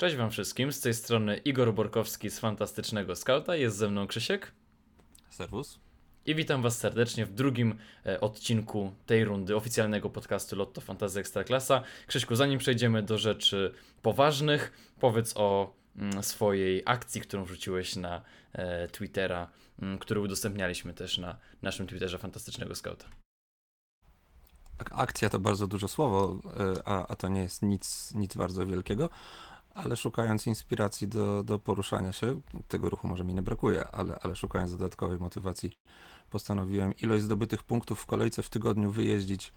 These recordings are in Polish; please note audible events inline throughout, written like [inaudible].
Cześć Wam wszystkim, z tej strony Igor Borkowski z Fantastycznego Skauta, jest ze mną Krzysiek Serwus. i witam Was serdecznie w drugim e, odcinku tej rundy oficjalnego podcastu Lotto Fantasy Ekstraklasa. Krzyśku, zanim przejdziemy do rzeczy poważnych, powiedz o mm, swojej akcji, którą wrzuciłeś na e, Twittera, mm, który udostępnialiśmy też na naszym Twitterze Fantastycznego Skauta. Ak- Akcja to bardzo duże słowo, y, a, a to nie jest nic, nic bardzo wielkiego, ale szukając inspiracji do, do poruszania się, tego ruchu może mi nie brakuje, ale, ale szukając dodatkowej motywacji, postanowiłem ilość zdobytych punktów w kolejce w tygodniu wyjeździć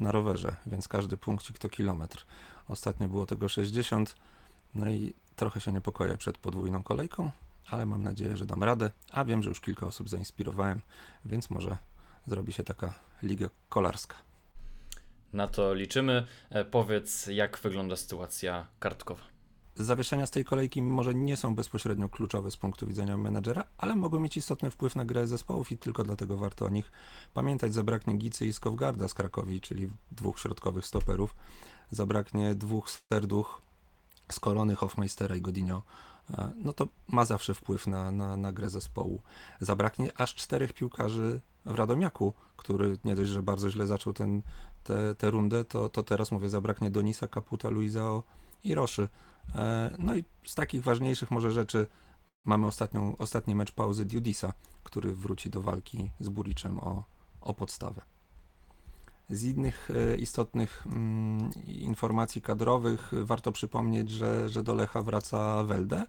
na rowerze, więc każdy punkcik to kilometr. Ostatnio było tego 60, no i trochę się niepokoję przed podwójną kolejką, ale mam nadzieję, że dam radę, a wiem, że już kilka osób zainspirowałem, więc może zrobi się taka liga kolarska. Na to liczymy. E, powiedz, jak wygląda sytuacja kartkowa. Zawieszenia z tej kolejki może nie są bezpośrednio kluczowe z punktu widzenia menedżera, ale mogą mieć istotny wpływ na grę zespołów i tylko dlatego warto o nich pamiętać. Zabraknie Gicy i Skowgarda z Krakowi, czyli dwóch środkowych stoperów. Zabraknie dwóch serduch z Korony, Hofmeistera i Godinho. E, No to ma zawsze wpływ na, na, na grę zespołu. Zabraknie aż czterech piłkarzy w Radomiaku, który nie dość, że bardzo źle zaczął tę te, rundę, to, to teraz mówię, zabraknie Donisa, Kaputa, Luizao i Roszy. E, No i z takich ważniejszych może rzeczy mamy ostatnią, ostatni mecz pauzy Diudisa, który wróci do walki z Buriczem o, o podstawę. Z innych e, istotnych mm, informacji kadrowych warto przypomnieć, że, że do Lecha wraca Welde.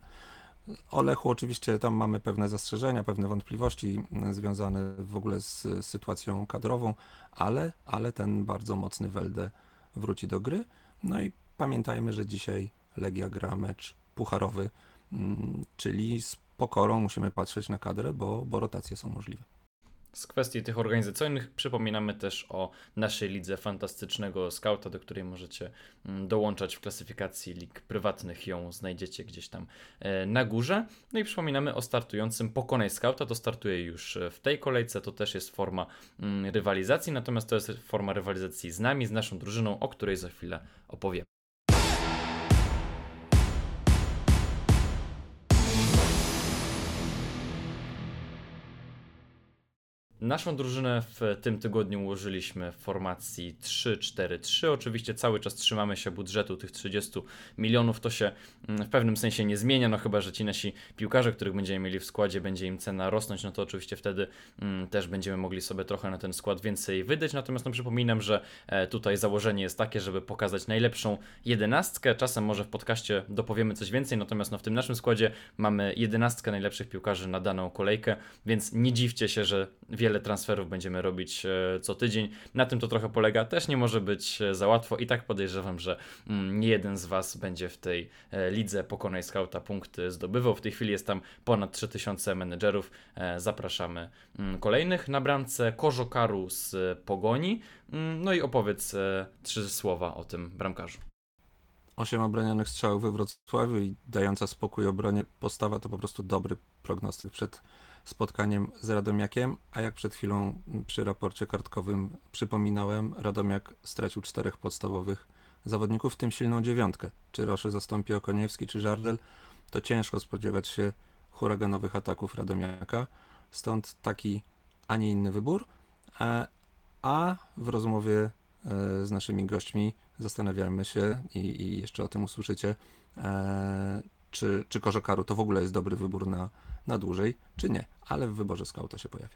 O Lechu oczywiście tam mamy pewne zastrzeżenia, pewne wątpliwości mm, związane w ogóle z sytuacją kadrową, ale, ale ten bardzo mocny Welde wróci do gry. No i pamiętajmy, że dzisiaj Legia gra mecz pucharowy, mm, czyli z pokorą musimy patrzeć na kadrę, bo, bo rotacje są możliwe. Z kwestii tych organizacyjnych przypominamy też o naszej lidze fantastycznego skauta, do której możecie mm, dołączać w klasyfikacji lig prywatnych. Ją znajdziecie gdzieś tam e, na górze. No i przypominamy o startującym Pokonaj Skauta. To startuje już e, w tej kolejce. To też jest forma mm, rywalizacji, natomiast to jest forma rywalizacji z nami, z naszą drużyną, o której za chwilę opowiem. Naszą drużynę w tym tygodniu ułożyliśmy w formacji 3-4-3. Oczywiście cały czas trzymamy się budżetu tych 30 milionów. To się mm, w pewnym sensie nie zmienia, no chyba, że ci nasi piłkarze, których będziemy mieli w składzie, będzie im cena rosnąć, no to oczywiście wtedy mm, też będziemy mogli sobie trochę na ten skład więcej wydać. Natomiast no, przypominam, że e, tutaj założenie jest takie, żeby pokazać najlepszą jedenastkę. Czasem może w podcaście dopowiemy coś więcej, natomiast no, w tym naszym składzie mamy jedenastkę najlepszych piłkarzy na daną kolejkę, więc nie dziwcie się, że wiele transferów będziemy robić e, co tydzień. Na tym to trochę polega. Też nie może być e, za łatwo i tak podejrzewam, że mm, nie jeden z Was będzie w tej e, lidze Pokonaj Scouta punkty zdobywał. W tej chwili jest tam ponad 3000 menedżerów. Zapraszamy mm, kolejnych. Na bramce Kożokaru z Pogoni. Mm, No i opowiedz trzy słowa o tym bramkarzu. Osiem obronionych strzałów we Wrocławiu i dająca spokój obronie postawa to po prostu dobry prognostyk przed spotkaniem z Radomiakiem, a jak przed chwilą przy raporcie kartkowym przypominałem, Radomiak stracił czterech podstawowych zawodników, w tym silną dziewiątkę. Czy Roszy zastąpi Okoniewski, czy Żardel, to ciężko spodziewać się huraganowych ataków Radomiaka, stąd taki, a nie inny wybór. A, a w rozmowie e, z naszymi gośćmi zastanawiamy się i, i jeszcze o tym usłyszycie, e, czy, czy Korzokaru to w ogóle jest dobry wybór na, na dłużej, czy nie, ale w wyborze skauta się pojawi.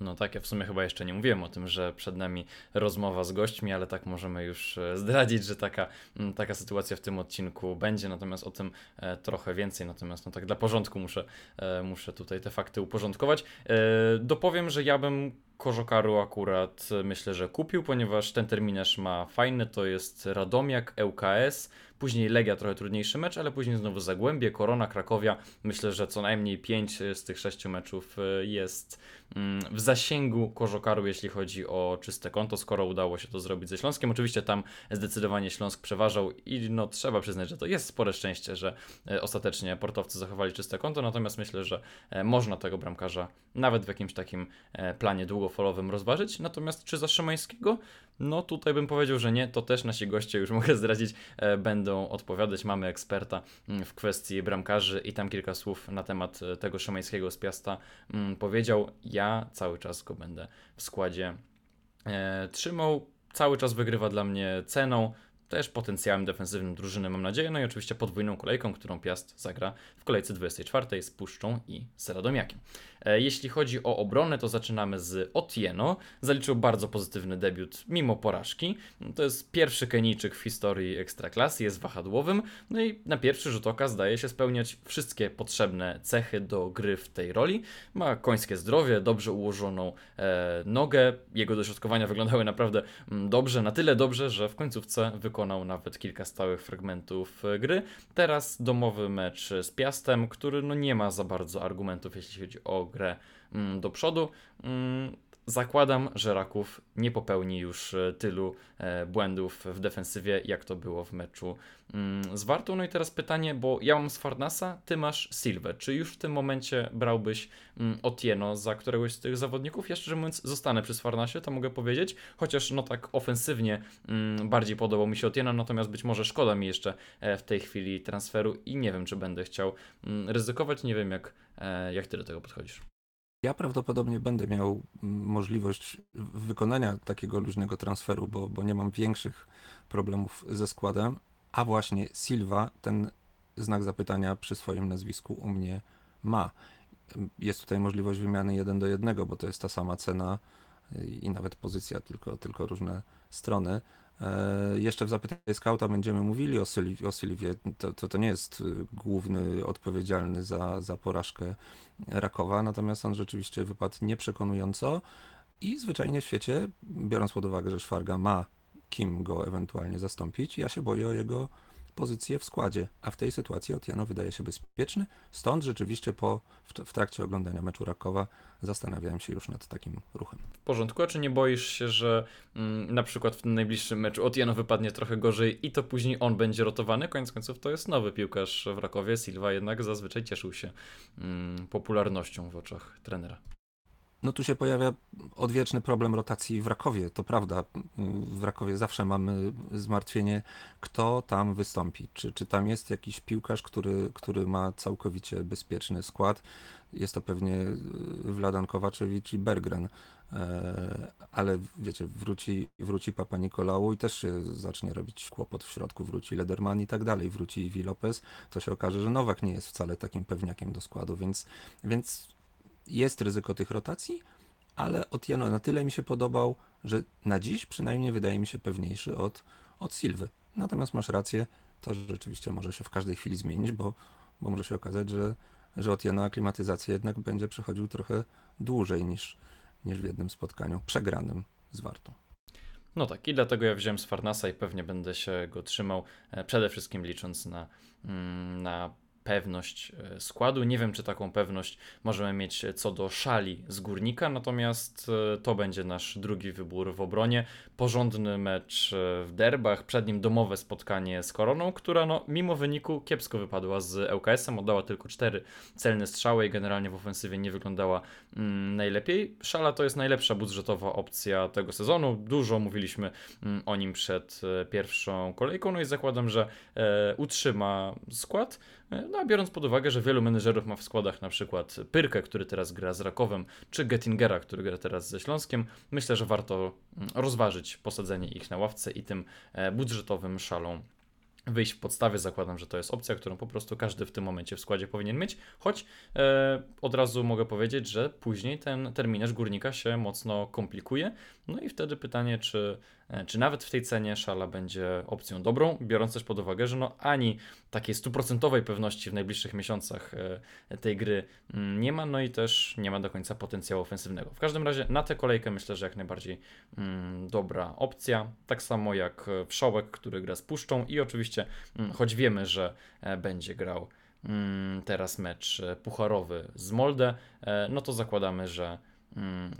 No tak, ja w sumie chyba jeszcze nie mówiłem o tym, że przed nami rozmowa z gośćmi, ale tak możemy już e, zdradzić, że taka, m, taka sytuacja w tym odcinku będzie, natomiast o tym e, trochę więcej, natomiast no tak dla porządku muszę, e, muszę tutaj te fakty uporządkować. Dopowiem, że ja bym Korzokaru akurat myślę, że kupił, ponieważ ten terminarz ma fajny, to jest Radomiak, ŁKS, później Legia trochę trudniejszy mecz, ale później znowu Zagłębie, Korona, Krakowia. Myślę, że co najmniej 5 z tych 6 meczów e, jest mm, w zasięgu Korzokaru, jeśli chodzi o czyste konto, skoro udało się to zrobić ze Śląskiem. Oczywiście tam zdecydowanie Śląsk przeważał i no trzeba przyznać, że to jest spore szczęście, że e, ostatecznie portowcy zachowali czyste konto, natomiast myślę, że e, można tego bramkarza nawet w jakimś takim e, planie długofalowym rozważyć. Natomiast czy za Szymańskiego? No tutaj bym powiedział, że nie, to też nasi goście, już [laughs] mogę zdradzić, e, będą odpowiadać. Mamy eksperta mm, w kwestii bramkarzy i tam kilka słów na temat e, tego Szymańskiego z Piasta mm, powiedział. Ja cały czas go będę w składzie trzymał. Cały czas wygrywa dla mnie ceną też potencjałem defensywnym drużyny, mam nadzieję. No i oczywiście podwójną kolejką, którą Piast zagra w kolejce 24 z Puszczą i z Radomiakiem. E, jeśli chodzi o obronę, to zaczynamy z Otieno. Zaliczył bardzo pozytywny debiut mimo porażki. To jest pierwszy Kenijczyk w historii Ekstraklasy, jest wahadłowym. No i na pierwszy rzut oka zdaje się spełniać wszystkie potrzebne cechy do gry w tej roli. Ma końskie zdrowie, dobrze ułożoną e, nogę. Jego dośrodkowania wyglądały naprawdę mm, dobrze, na tyle dobrze, że w końcówce wykonał nawet kilka stałych fragmentów e, gry. Teraz domowy mecz z Piastem, który no nie ma za bardzo argumentów, jeśli chodzi o grę mm, do przodu. Mm, zakładam, że Raków nie popełni już e, tylu e, błędów w defensywie, jak to było w meczu mm, z Wartą. No i teraz pytanie, bo ja mam z Farnasa, ty masz Silwę. Czy już w tym momencie brałbyś Otieno za któregoś z tych zawodników? Ja szczerze mówiąc zostanę przy Farnasie, to mogę powiedzieć, chociaż no tak ofensywnie bardziej podobał mi się Otieno, natomiast być może szkoda mi jeszcze e, w tej chwili transferu i nie wiem, czy będę chciał ryzykować, nie wiem jak, jak ty do tego podchodzisz. Ja prawdopodobnie będę miał mm, możliwość wykonania takiego luźnego transferu, bo, bo nie mam większych problemów ze składem, a właśnie Silva ten znak zapytania przy swoim nazwisku u mnie ma. Jest tutaj możliwość wymiany jeden do jednego, bo to jest ta sama cena i nawet pozycja, tylko, tylko różne strony. E, jeszcze w zapytaniu skauta będziemy mówili o, o Sylwie. To, to, to nie jest y, główny odpowiedzialny za, za porażkę Rakowa, natomiast on rzeczywiście wypadł nieprzekonująco i zwyczajnie w świecie, biorąc pod uwagę, że Szwarga ma kim go ewentualnie zastąpić, ja się boję o jego pozycję w składzie, a w tej sytuacji Otieno wydaje się bezpieczny, stąd rzeczywiście po, w, w trakcie oglądania meczu Rakowa zastanawiałem się już nad takim ruchem. W porządku, a czy nie boisz się, że mm, na przykład w tym najbliższym meczu Otieno wypadnie trochę gorzej i to później on będzie rotowany? Koniec końców to jest nowy piłkarz w Rakowie, Silva jednak zazwyczaj cieszył się mm, popularnością w oczach trenera. No tu się pojawia odwieczny problem rotacji w Rakowie, to prawda. W Rakowie zawsze mamy zmartwienie, kto tam wystąpi. Czy, czy tam jest jakiś piłkarz, który, który ma całkowicie bezpieczny skład. Jest to pewnie Wladan Kowaczewicz i Bergren. E, ale wiecie, wróci, wróci Papa Nikolału i też się zacznie robić kłopot w środku, wróci Lederman i tak dalej, wróci Iwi Lopez, to się okaże, że Nowak nie jest wcale takim pewniakiem do składu, więc, więc jest ryzyko tych rotacji, ale Otieno na tyle mi się podobał, że na dziś przynajmniej wydaje mi się pewniejszy od, od Silwy. Natomiast masz rację, to rzeczywiście może się w każdej chwili zmienić, bo, bo może się okazać, że, że Otieno aklimatyzację jednak będzie przechodził trochę dłużej niż, niż w jednym spotkaniu przegranym z Wartą. No tak, i dlatego ja wziąłem z Farnasa i pewnie będę się go trzymał, e, przede wszystkim licząc na, mm, na pewność e, składu. Nie wiem, czy taką pewność możemy mieć co do szali z górnika, natomiast e, to będzie nasz drugi wybór w obronie. Porządny mecz e, w derbach, przed nim domowe spotkanie z Koroną, która no, mimo wyniku kiepsko wypadła z ŁKS-em, oddała tylko cztery celne strzały i generalnie w ofensywie nie wyglądała mm, najlepiej. Szala to jest najlepsza budżetowa opcja tego sezonu. Dużo mówiliśmy mm, o nim przed pierwszą kolejką, no i zakładam, że e, utrzyma skład. No a biorąc pod uwagę, że wielu menedżerów ma w składach na przykład Pyrkę, który teraz gra z Rakowem, czy Gettingera, który gra teraz ze Śląskiem, myślę, że warto mm, rozważyć posadzenie ich na ławce i tym e, budżetowym szalą wyjść w podstawie. Zakładam, że to jest opcja, którą po prostu każdy w tym momencie w składzie powinien mieć, choć e, od razu mogę powiedzieć, że później ten terminarz górnika się mocno komplikuje. No i wtedy pytanie, czy czy nawet w tej cenie szala będzie opcją dobrą, biorąc też pod uwagę, że no ani takiej stuprocentowej pewności w najbliższych miesiącach e, tej gry mm, nie ma, no i też nie ma do końca potencjału ofensywnego. W każdym razie na tę kolejkę myślę, że jak najbardziej mm, dobra opcja, tak samo jak Wszołek, który gra z Puszczą i oczywiście, mm, choć wiemy, że e, będzie grał teraz mecz pucharowy z Molde, no to zakładamy, że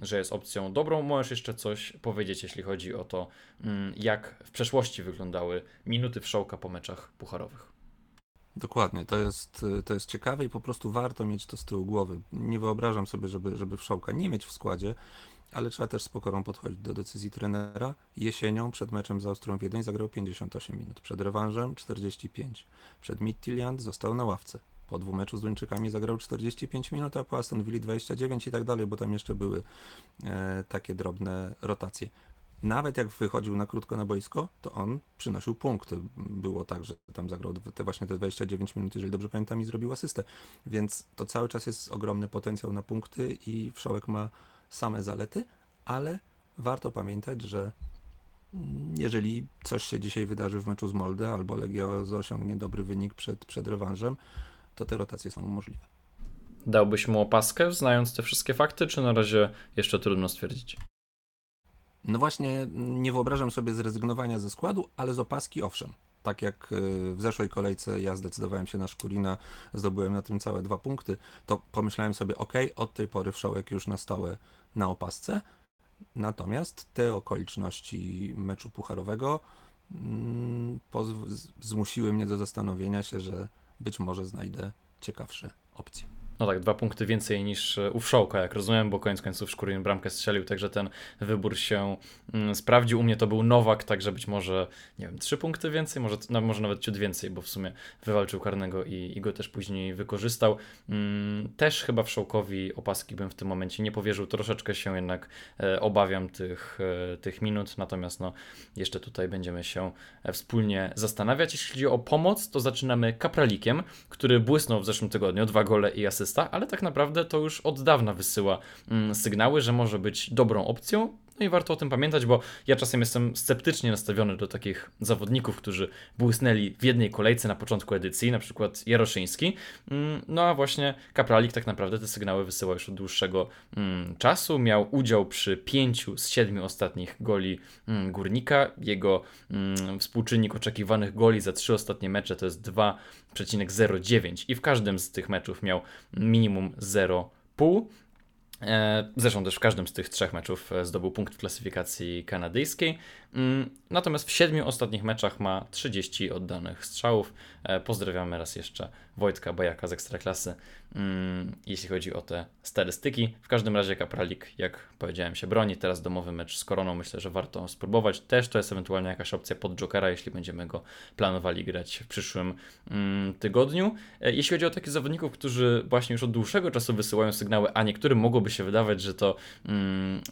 że jest opcją dobrą. Możesz jeszcze coś powiedzieć, jeśli chodzi o to, mm, jak w przeszłości wyglądały minuty wszołka po meczach pucharowych. Dokładnie, to jest, to jest ciekawe i po prostu warto mieć to z tyłu głowy. Nie wyobrażam sobie, żeby, żeby wszołka nie mieć w składzie, ale trzeba też z pokorą podchodzić do decyzji trenera. Jesienią przed meczem z Austrią Wiedeń zagrał 58 minut, przed rewanżem 45. Przed Midtjylland został na ławce. Po dwumeczu z Duńczykami zagrał 45 minut, a po Aston Villa 29 i tak dalej, bo tam jeszcze były e, takie drobne rotacje. Nawet jak wychodził na krótko na boisko, to on przynosił punkty. Było tak, że tam zagrał te właśnie te 29 minut, jeżeli dobrze pamiętam, i zrobił asystę. Więc to cały czas jest ogromny potencjał na punkty i Wszołek ma same zalety, ale warto pamiętać, że jeżeli coś się dzisiaj wydarzy w meczu z Molde, albo Legia osiągnie dobry wynik przed, przed rewanżem, to te rotacje są możliwe. Dałbyś mu opaskę, znając te wszystkie fakty, czy na razie jeszcze trudno stwierdzić? No właśnie, nie wyobrażam sobie zrezygnowania ze składu, ale z opaski owszem. Tak jak y, w zeszłej kolejce ja zdecydowałem się na Szkurina, zdobyłem na tym całe dwa punkty, to pomyślałem sobie, ok, od tej pory Wszołek już na stałe na opasce. Natomiast te okoliczności meczu pucharowego mm, zmusiły mnie do zastanowienia się, że być może znajdę ciekawsze opcje. No tak, dwa punkty więcej niż u Wszołka, jak rozumiem, bo koniec końców Szkurin bramkę strzelił, także ten wybór się mm, sprawdził. U mnie to był Nowak, także być może, nie wiem, trzy punkty więcej, może, no, może nawet ciut więcej, bo w sumie wywalczył karnego i, i go też później wykorzystał. Mm, też chyba Wszołkowi opaski bym w tym momencie nie powierzył, troszeczkę się jednak e, obawiam tych, e, tych minut, natomiast no, jeszcze tutaj będziemy się e, wspólnie zastanawiać. Jeśli chodzi o pomoc, to zaczynamy Kapralikiem, który błysnął w zeszłym tygodniu, dwa gole i asysta ale tak naprawdę to już od dawna wysyła mm, sygnały, że może być dobrą opcją. No i warto o tym pamiętać, bo ja czasem jestem sceptycznie nastawiony do takich zawodników, którzy błysnęli w jednej kolejce na początku edycji, na przykład Jaroszyński. Mm, no a właśnie Kapralik tak naprawdę te sygnały wysyła już od dłuższego mm, czasu. Miał udział przy pięciu z siedmiu ostatnich goli Górnika. Jego współczynnik oczekiwanych goli za trzy ostatnie mecze to jest 2,09 i w każdym z tych meczów miał minimum 0,5. E, zresztą też w każdym z tych trzech meczów e, zdobył punkt w klasyfikacji kanadyjskiej. Mm, natomiast w siedmiu ostatnich meczach ma 30 oddanych strzałów. E, pozdrawiamy raz jeszcze Wojtka Bajaka z Ekstraklasy, mm, jeśli chodzi o te statystyki. W każdym razie Kapralik, jak powiedziałem, się broni. Teraz domowy mecz z Koroną myślę, że warto spróbować. Też to jest ewentualnie jakaś opcja pod Jokera, jeśli będziemy go planowali grać w przyszłym mm, tygodniu. Jeśli chodzi o takich zawodników, którzy właśnie już od dłuższego czasu wysyłają sygnały, a niektórym mogłoby się wydawać, że to,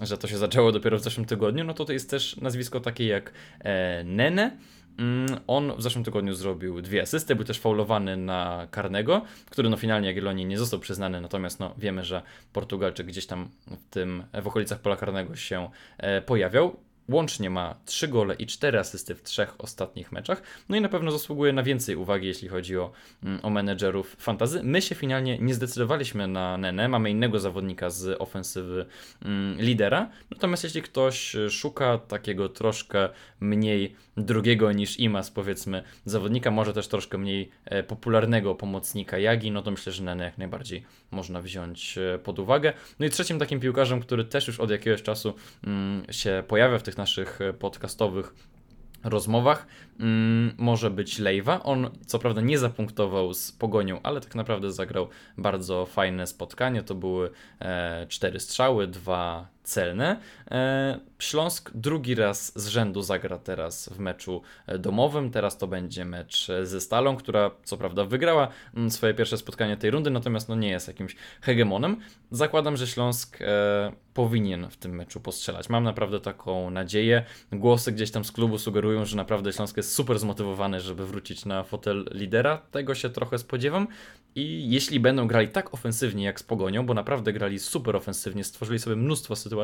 że to się zaczęło dopiero w zeszłym tygodniu, no to to jest też nazwisko takie jak e, Nene. Mm, on w zeszłym tygodniu zrobił dwie asysty, był też faulowany na karnego, który no finalnie Jagiellonii nie został przyznany, natomiast no wiemy, że Portugalczyk gdzieś tam w tym, w okolicach pola karnego się e, pojawiał. Łącznie ma 3 gole i 4 asysty w trzech ostatnich meczach. No i na pewno zasługuje na więcej uwagi, jeśli chodzi o, mm, o menedżerów fantazy. My się finalnie nie zdecydowaliśmy na Nene, mamy innego zawodnika z ofensywy mm, lidera. Natomiast jeśli ktoś szuka takiego troszkę mniej drugiego niż Imas, powiedzmy, zawodnika, może też troszkę mniej e, popularnego pomocnika Jagi, no to myślę, że Nene jak najbardziej można wziąć e, pod uwagę. No i trzecim takim piłkarzem, który też już od jakiegoś czasu mm, się pojawia w tych naszych e, podcastowych rozmowach mm, może być Lejwa. On co prawda nie zapunktował z Pogonią, ale tak naprawdę zagrał bardzo fajne spotkanie. To były e, cztery strzały, dwa celne. E, Śląsk drugi raz z rzędu zagra teraz w meczu e, domowym. Teraz to będzie mecz ze Stalą, która co prawda wygrała mm, swoje pierwsze spotkanie tej rundy, natomiast no nie jest jakimś hegemonem. Zakładam, że Śląsk e, powinien w tym meczu postrzelać. Mam naprawdę taką nadzieję. Głosy gdzieś tam z klubu sugerują, że naprawdę Śląsk jest super zmotywowany, żeby wrócić na fotel lidera. Tego się trochę spodziewam. I jeśli będą grali tak ofensywnie jak z Pogonią, bo naprawdę grali super ofensywnie, stworzyli sobie mnóstwo sytuacji,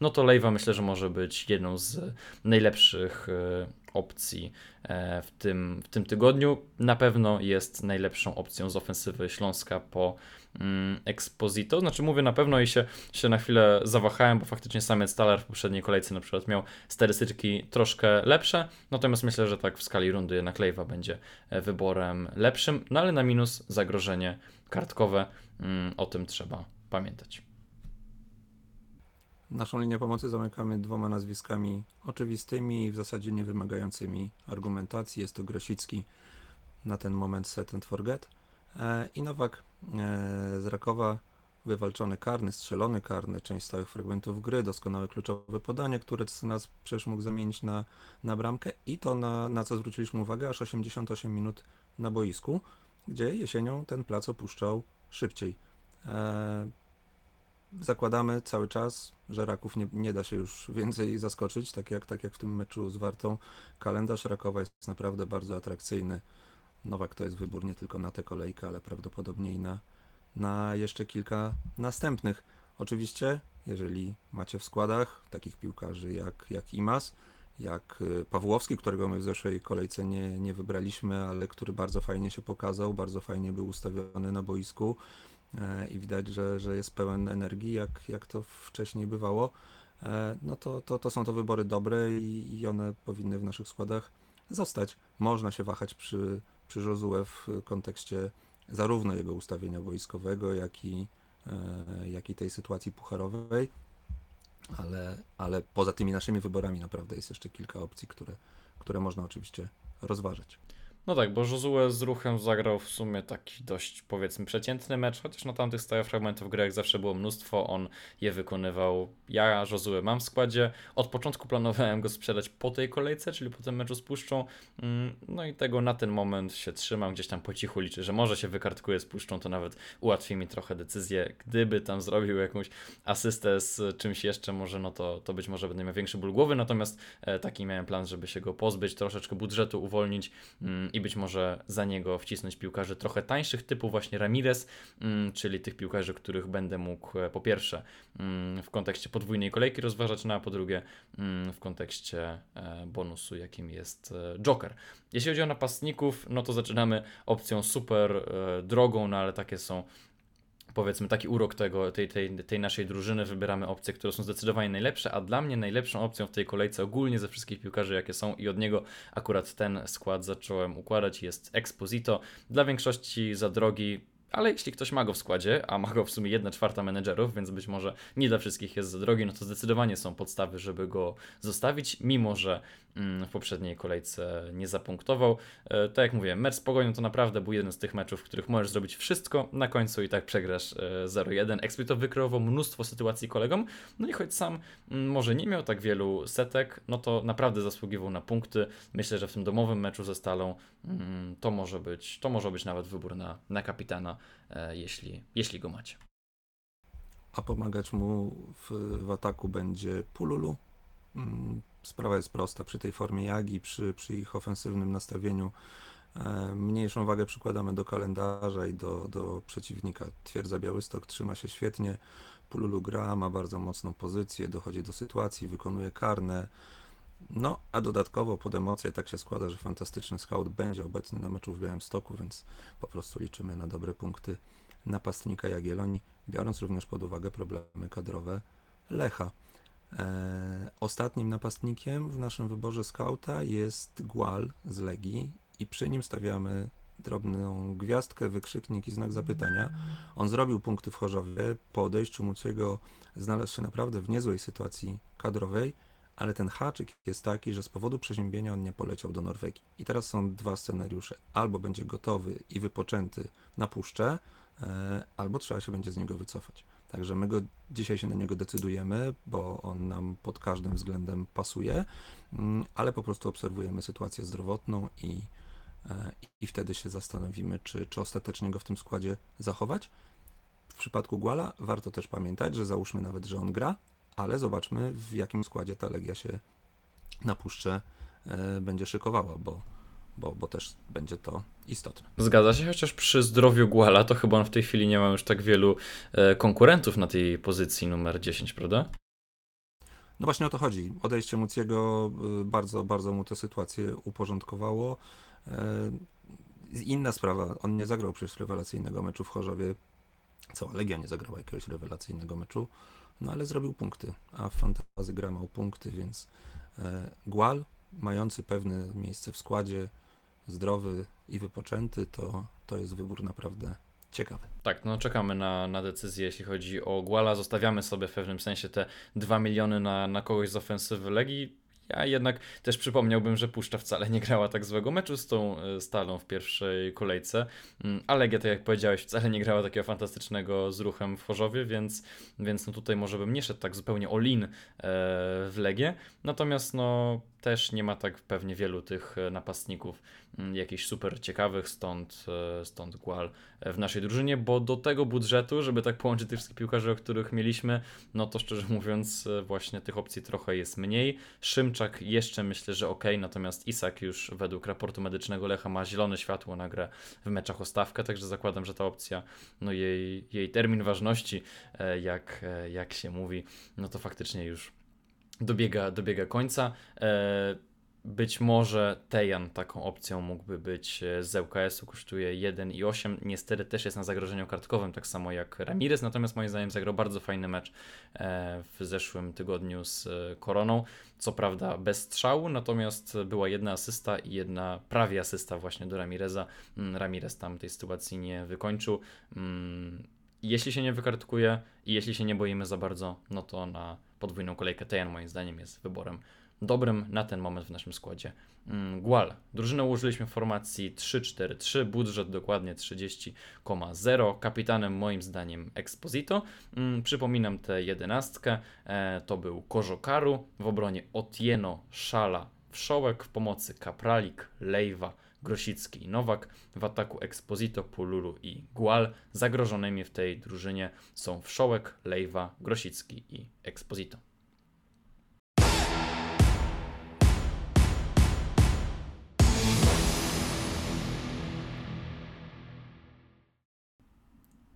no to Lejwa myślę, że może być jedną z najlepszych e, opcji e, w tym, w tym tygodniu. Na pewno jest najlepszą opcją z ofensywy Śląska po mm, Exposito. Znaczy mówię na pewno i się, się na chwilę zawahałem, bo faktycznie samiec Stalar w poprzedniej kolejce na przykład miał statystyki troszkę lepsze, natomiast myślę, że tak w skali rundy jednak Lejwa będzie e, wyborem lepszym, no ale na minus zagrożenie kartkowe, mm, o tym trzeba pamiętać. Naszą linię pomocy zamykamy dwoma nazwiskami oczywistymi i w zasadzie nie wymagającymi argumentacji. Jest to Grosicki na ten moment set and forget e, i Nowak e, z Rakowa wywalczony karny, strzelony karny, część stałych fragmentów gry, doskonałe kluczowe podanie, które nas przecież mógł zamienić na, na bramkę i to na, na co zwróciliśmy uwagę, aż 88 minut na boisku, gdzie jesienią ten plac opuszczał szybciej. Zakładamy cały czas, że Raków nie, nie da się już więcej zaskoczyć, tak jak, tak jak w tym meczu z Wartą. Kalendarz Rakowa jest naprawdę bardzo atrakcyjny. Nowak to jest wybór nie tylko na tę kolejkę, ale prawdopodobnie i na, na jeszcze kilka następnych. Oczywiście, jeżeli macie w składach takich piłkarzy jak, jak Imas, jak y, Pawłowski, którego my w zeszłej kolejce nie, nie wybraliśmy, ale który bardzo fajnie się pokazał, bardzo fajnie był ustawiony na boisku i widać, że, że jest pełen energii, jak, jak to wcześniej bywało, e, no to, to, to są to wybory dobre i, i one powinny w naszych składach zostać. Można się wahać przy, przy Josue w kontekście zarówno jego ustawienia wojskowego, jak i, e, jak i tej sytuacji pucharowej, ale, ale poza tymi naszymi wyborami naprawdę jest jeszcze kilka opcji, które, które można oczywiście rozważyć. No tak, bo Josue z ruchem zagrał w sumie taki dość powiedzmy przeciętny mecz, chociaż na tamtych stałych fragmentów gry jak zawsze było mnóstwo, on je wykonywał. Ja Josue mam w składzie. Od początku planowałem go sprzedać po tej kolejce, czyli po tym meczu z Puszczą. Mm, no i tego na ten moment się trzymam, gdzieś tam po cichu liczę, że może się wykartkuje z Puszczą, to nawet ułatwi mi trochę decyzję. Gdyby tam zrobił jakąś asystę z czymś jeszcze, może no to, to być może będę miał większy ból głowy, natomiast e, taki miałem plan, żeby się go pozbyć, troszeczkę budżetu uwolnić mm, i być może za niego wcisnąć piłkarzy trochę tańszych, typu właśnie Ramirez, mm, czyli tych piłkarzy, których będę mógł e, po pierwsze mm, w kontekście podwójnej kolejki rozważać, no a po drugie mm, w kontekście e, bonusu, jakim jest e, Joker. Jeśli chodzi o napastników, no to zaczynamy opcją super drogą, no ale takie są powiedzmy taki urok tego, tej, tej, tej naszej drużyny, wybieramy opcje, które są zdecydowanie najlepsze, a dla mnie najlepszą opcją w tej kolejce ogólnie ze wszystkich piłkarzy, jakie są i od niego akurat ten skład zacząłem układać, jest Exposito. Dla większości za drogi ale jeśli ktoś ma go w składzie, a ma go w sumie 1 czwarta menedżerów, więc być może nie dla wszystkich jest za drogi, no to zdecydowanie są podstawy, żeby go zostawić, mimo że w poprzedniej kolejce nie zapunktował. E, tak jak mówiłem, mecz z Pogonią to naprawdę był jeden z tych meczów, w których możesz zrobić wszystko na końcu i tak przegrasz 0-1. E, Expito wykreował mnóstwo sytuacji kolegom, no i choć sam mm, może nie miał tak wielu setek, no to naprawdę zasługiwał na punkty. Myślę, że w tym domowym meczu ze Stalą mm, to może być, to może być nawet wybór na, na kapitana E, jeśli, jeśli go macie. A pomagać mu w, w ataku będzie Pululu. Sprawa jest prosta. Przy tej formie Jagi, przy, przy ich ofensywnym nastawieniu, e, mniejszą wagę przykładamy do kalendarza i do, do przeciwnika. Twierdza Białystok trzyma się świetnie. Pululu gra, ma bardzo mocną pozycję, dochodzi do sytuacji, wykonuje karne. No, a dodatkowo pod emocje tak się składa, że fantastyczny scout będzie obecny na meczu w Białymstoku, więc po prostu liczymy na dobre punkty napastnika Jagiellonii, biorąc również pod uwagę problemy kadrowe Lecha. E, ostatnim napastnikiem w naszym wyborze skauta jest Gual z Legii i przy nim stawiamy drobną gwiazdkę, wykrzyknik i znak zapytania. On zrobił punkty w Chorzowie, po odejściu Muciego znalazł się naprawdę w niezłej sytuacji kadrowej, ale ten haczyk jest taki, że z powodu przeziębienia on nie poleciał do Norwegii. I teraz są dwa scenariusze. Albo będzie gotowy i wypoczęty na puszczę, e, albo trzeba się będzie z niego wycofać. Także my go, dzisiaj się na niego decydujemy, bo on nam pod każdym względem pasuje, mm, ale po prostu obserwujemy sytuację zdrowotną i, e, i wtedy się zastanowimy, czy, czy ostatecznie go w tym składzie zachować. W przypadku Guala warto też pamiętać, że załóżmy nawet, że on gra, ale zobaczmy w jakim składzie ta Legia się na puszczę e, będzie szykowała, bo, bo, bo też będzie to istotne. Zgadza się, chociaż przy zdrowiu Guala to chyba on w tej chwili nie ma już tak wielu e, konkurentów na tej pozycji numer 10, prawda? No właśnie o to chodzi. Odejście Muciego e, bardzo, bardzo mu tę sytuację uporządkowało. Inna sprawa, on nie zagrał przecież rewelacyjnego meczu w Chorzowie. Cała Legia nie zagrała jakiegoś rewelacyjnego meczu. No ale zrobił punkty, a w fantazy gra mał punkty, więc e, Gual, mający pewne miejsce w składzie, zdrowy i wypoczęty, to, to jest wybór naprawdę ciekawy. Tak, no czekamy na, na decyzję, jeśli chodzi o Guala. Zostawiamy sobie w pewnym sensie te 2 miliony na, na kogoś z ofensywy Legii Ja jednak też przypomniałbym, że Puszcza wcale nie grała tak złego meczu z tą e, Stalą w pierwszej kolejce, Mm, a Legia, tak jak powiedziałeś, wcale nie grała takiego fantastycznego z ruchem w Chorzowie, więc, więc no tutaj może bym nie szedł tak zupełnie all-in e, w Legię, natomiast no też nie ma tak pewnie wielu tych e, napastników jakichś super ciekawych, stąd, e, stąd Gual e, w naszej drużynie, bo do tego budżetu, żeby tak połączyć tych wszystkich piłkarzy, o których mieliśmy, no to szczerze [laughs] mówiąc e, właśnie tych opcji trochę jest mniej. Szymczak jeszcze myślę, że ok, natomiast Isak już według raportu medycznego Lecha ma zielone światło na grę w meczach o stawkę, także zakładam, że ta opcja, no jej, jej termin ważności, jak, jak się mówi, no to faktycznie już dobiega, dobiega końca. E, Być może Tejan taką opcją mógłby być e, z ŁKS-u, kosztuje 1,8. Niestety też jest na zagrożeniu kartkowym, tak samo jak Ramirez, natomiast moim zdaniem zagrał bardzo fajny mecz e, w zeszłym tygodniu z e, Koroną. Co prawda bez strzału, natomiast była jedna asysta i jedna prawie asysta właśnie do Ramireza. Mm, Ramirez tam tej sytuacji nie wykończył. Mm, Jeśli się nie wykartkuje i jeśli się nie boimy za bardzo, no to na podwójną kolejkę Tejan moim zdaniem jest wyborem dobrym na ten moment w naszym składzie. Mm, Gual. Drużynę ułożyliśmy w formacji 3-4-3, budżet dokładnie 30,0. Kapitanem moim zdaniem Exposito. Mm, Przypominam tę jedenastkę. E, To był Kożokaru, w obronie Otieno, Szala, Wszołek, w pomocy Kapralik, Lejwa, Grosicki i Nowak. W ataku Exposito, Pululu i Gual. Zagrożonymi w tej drużynie są Wszołek, Lejwa, Grosicki i Exposito.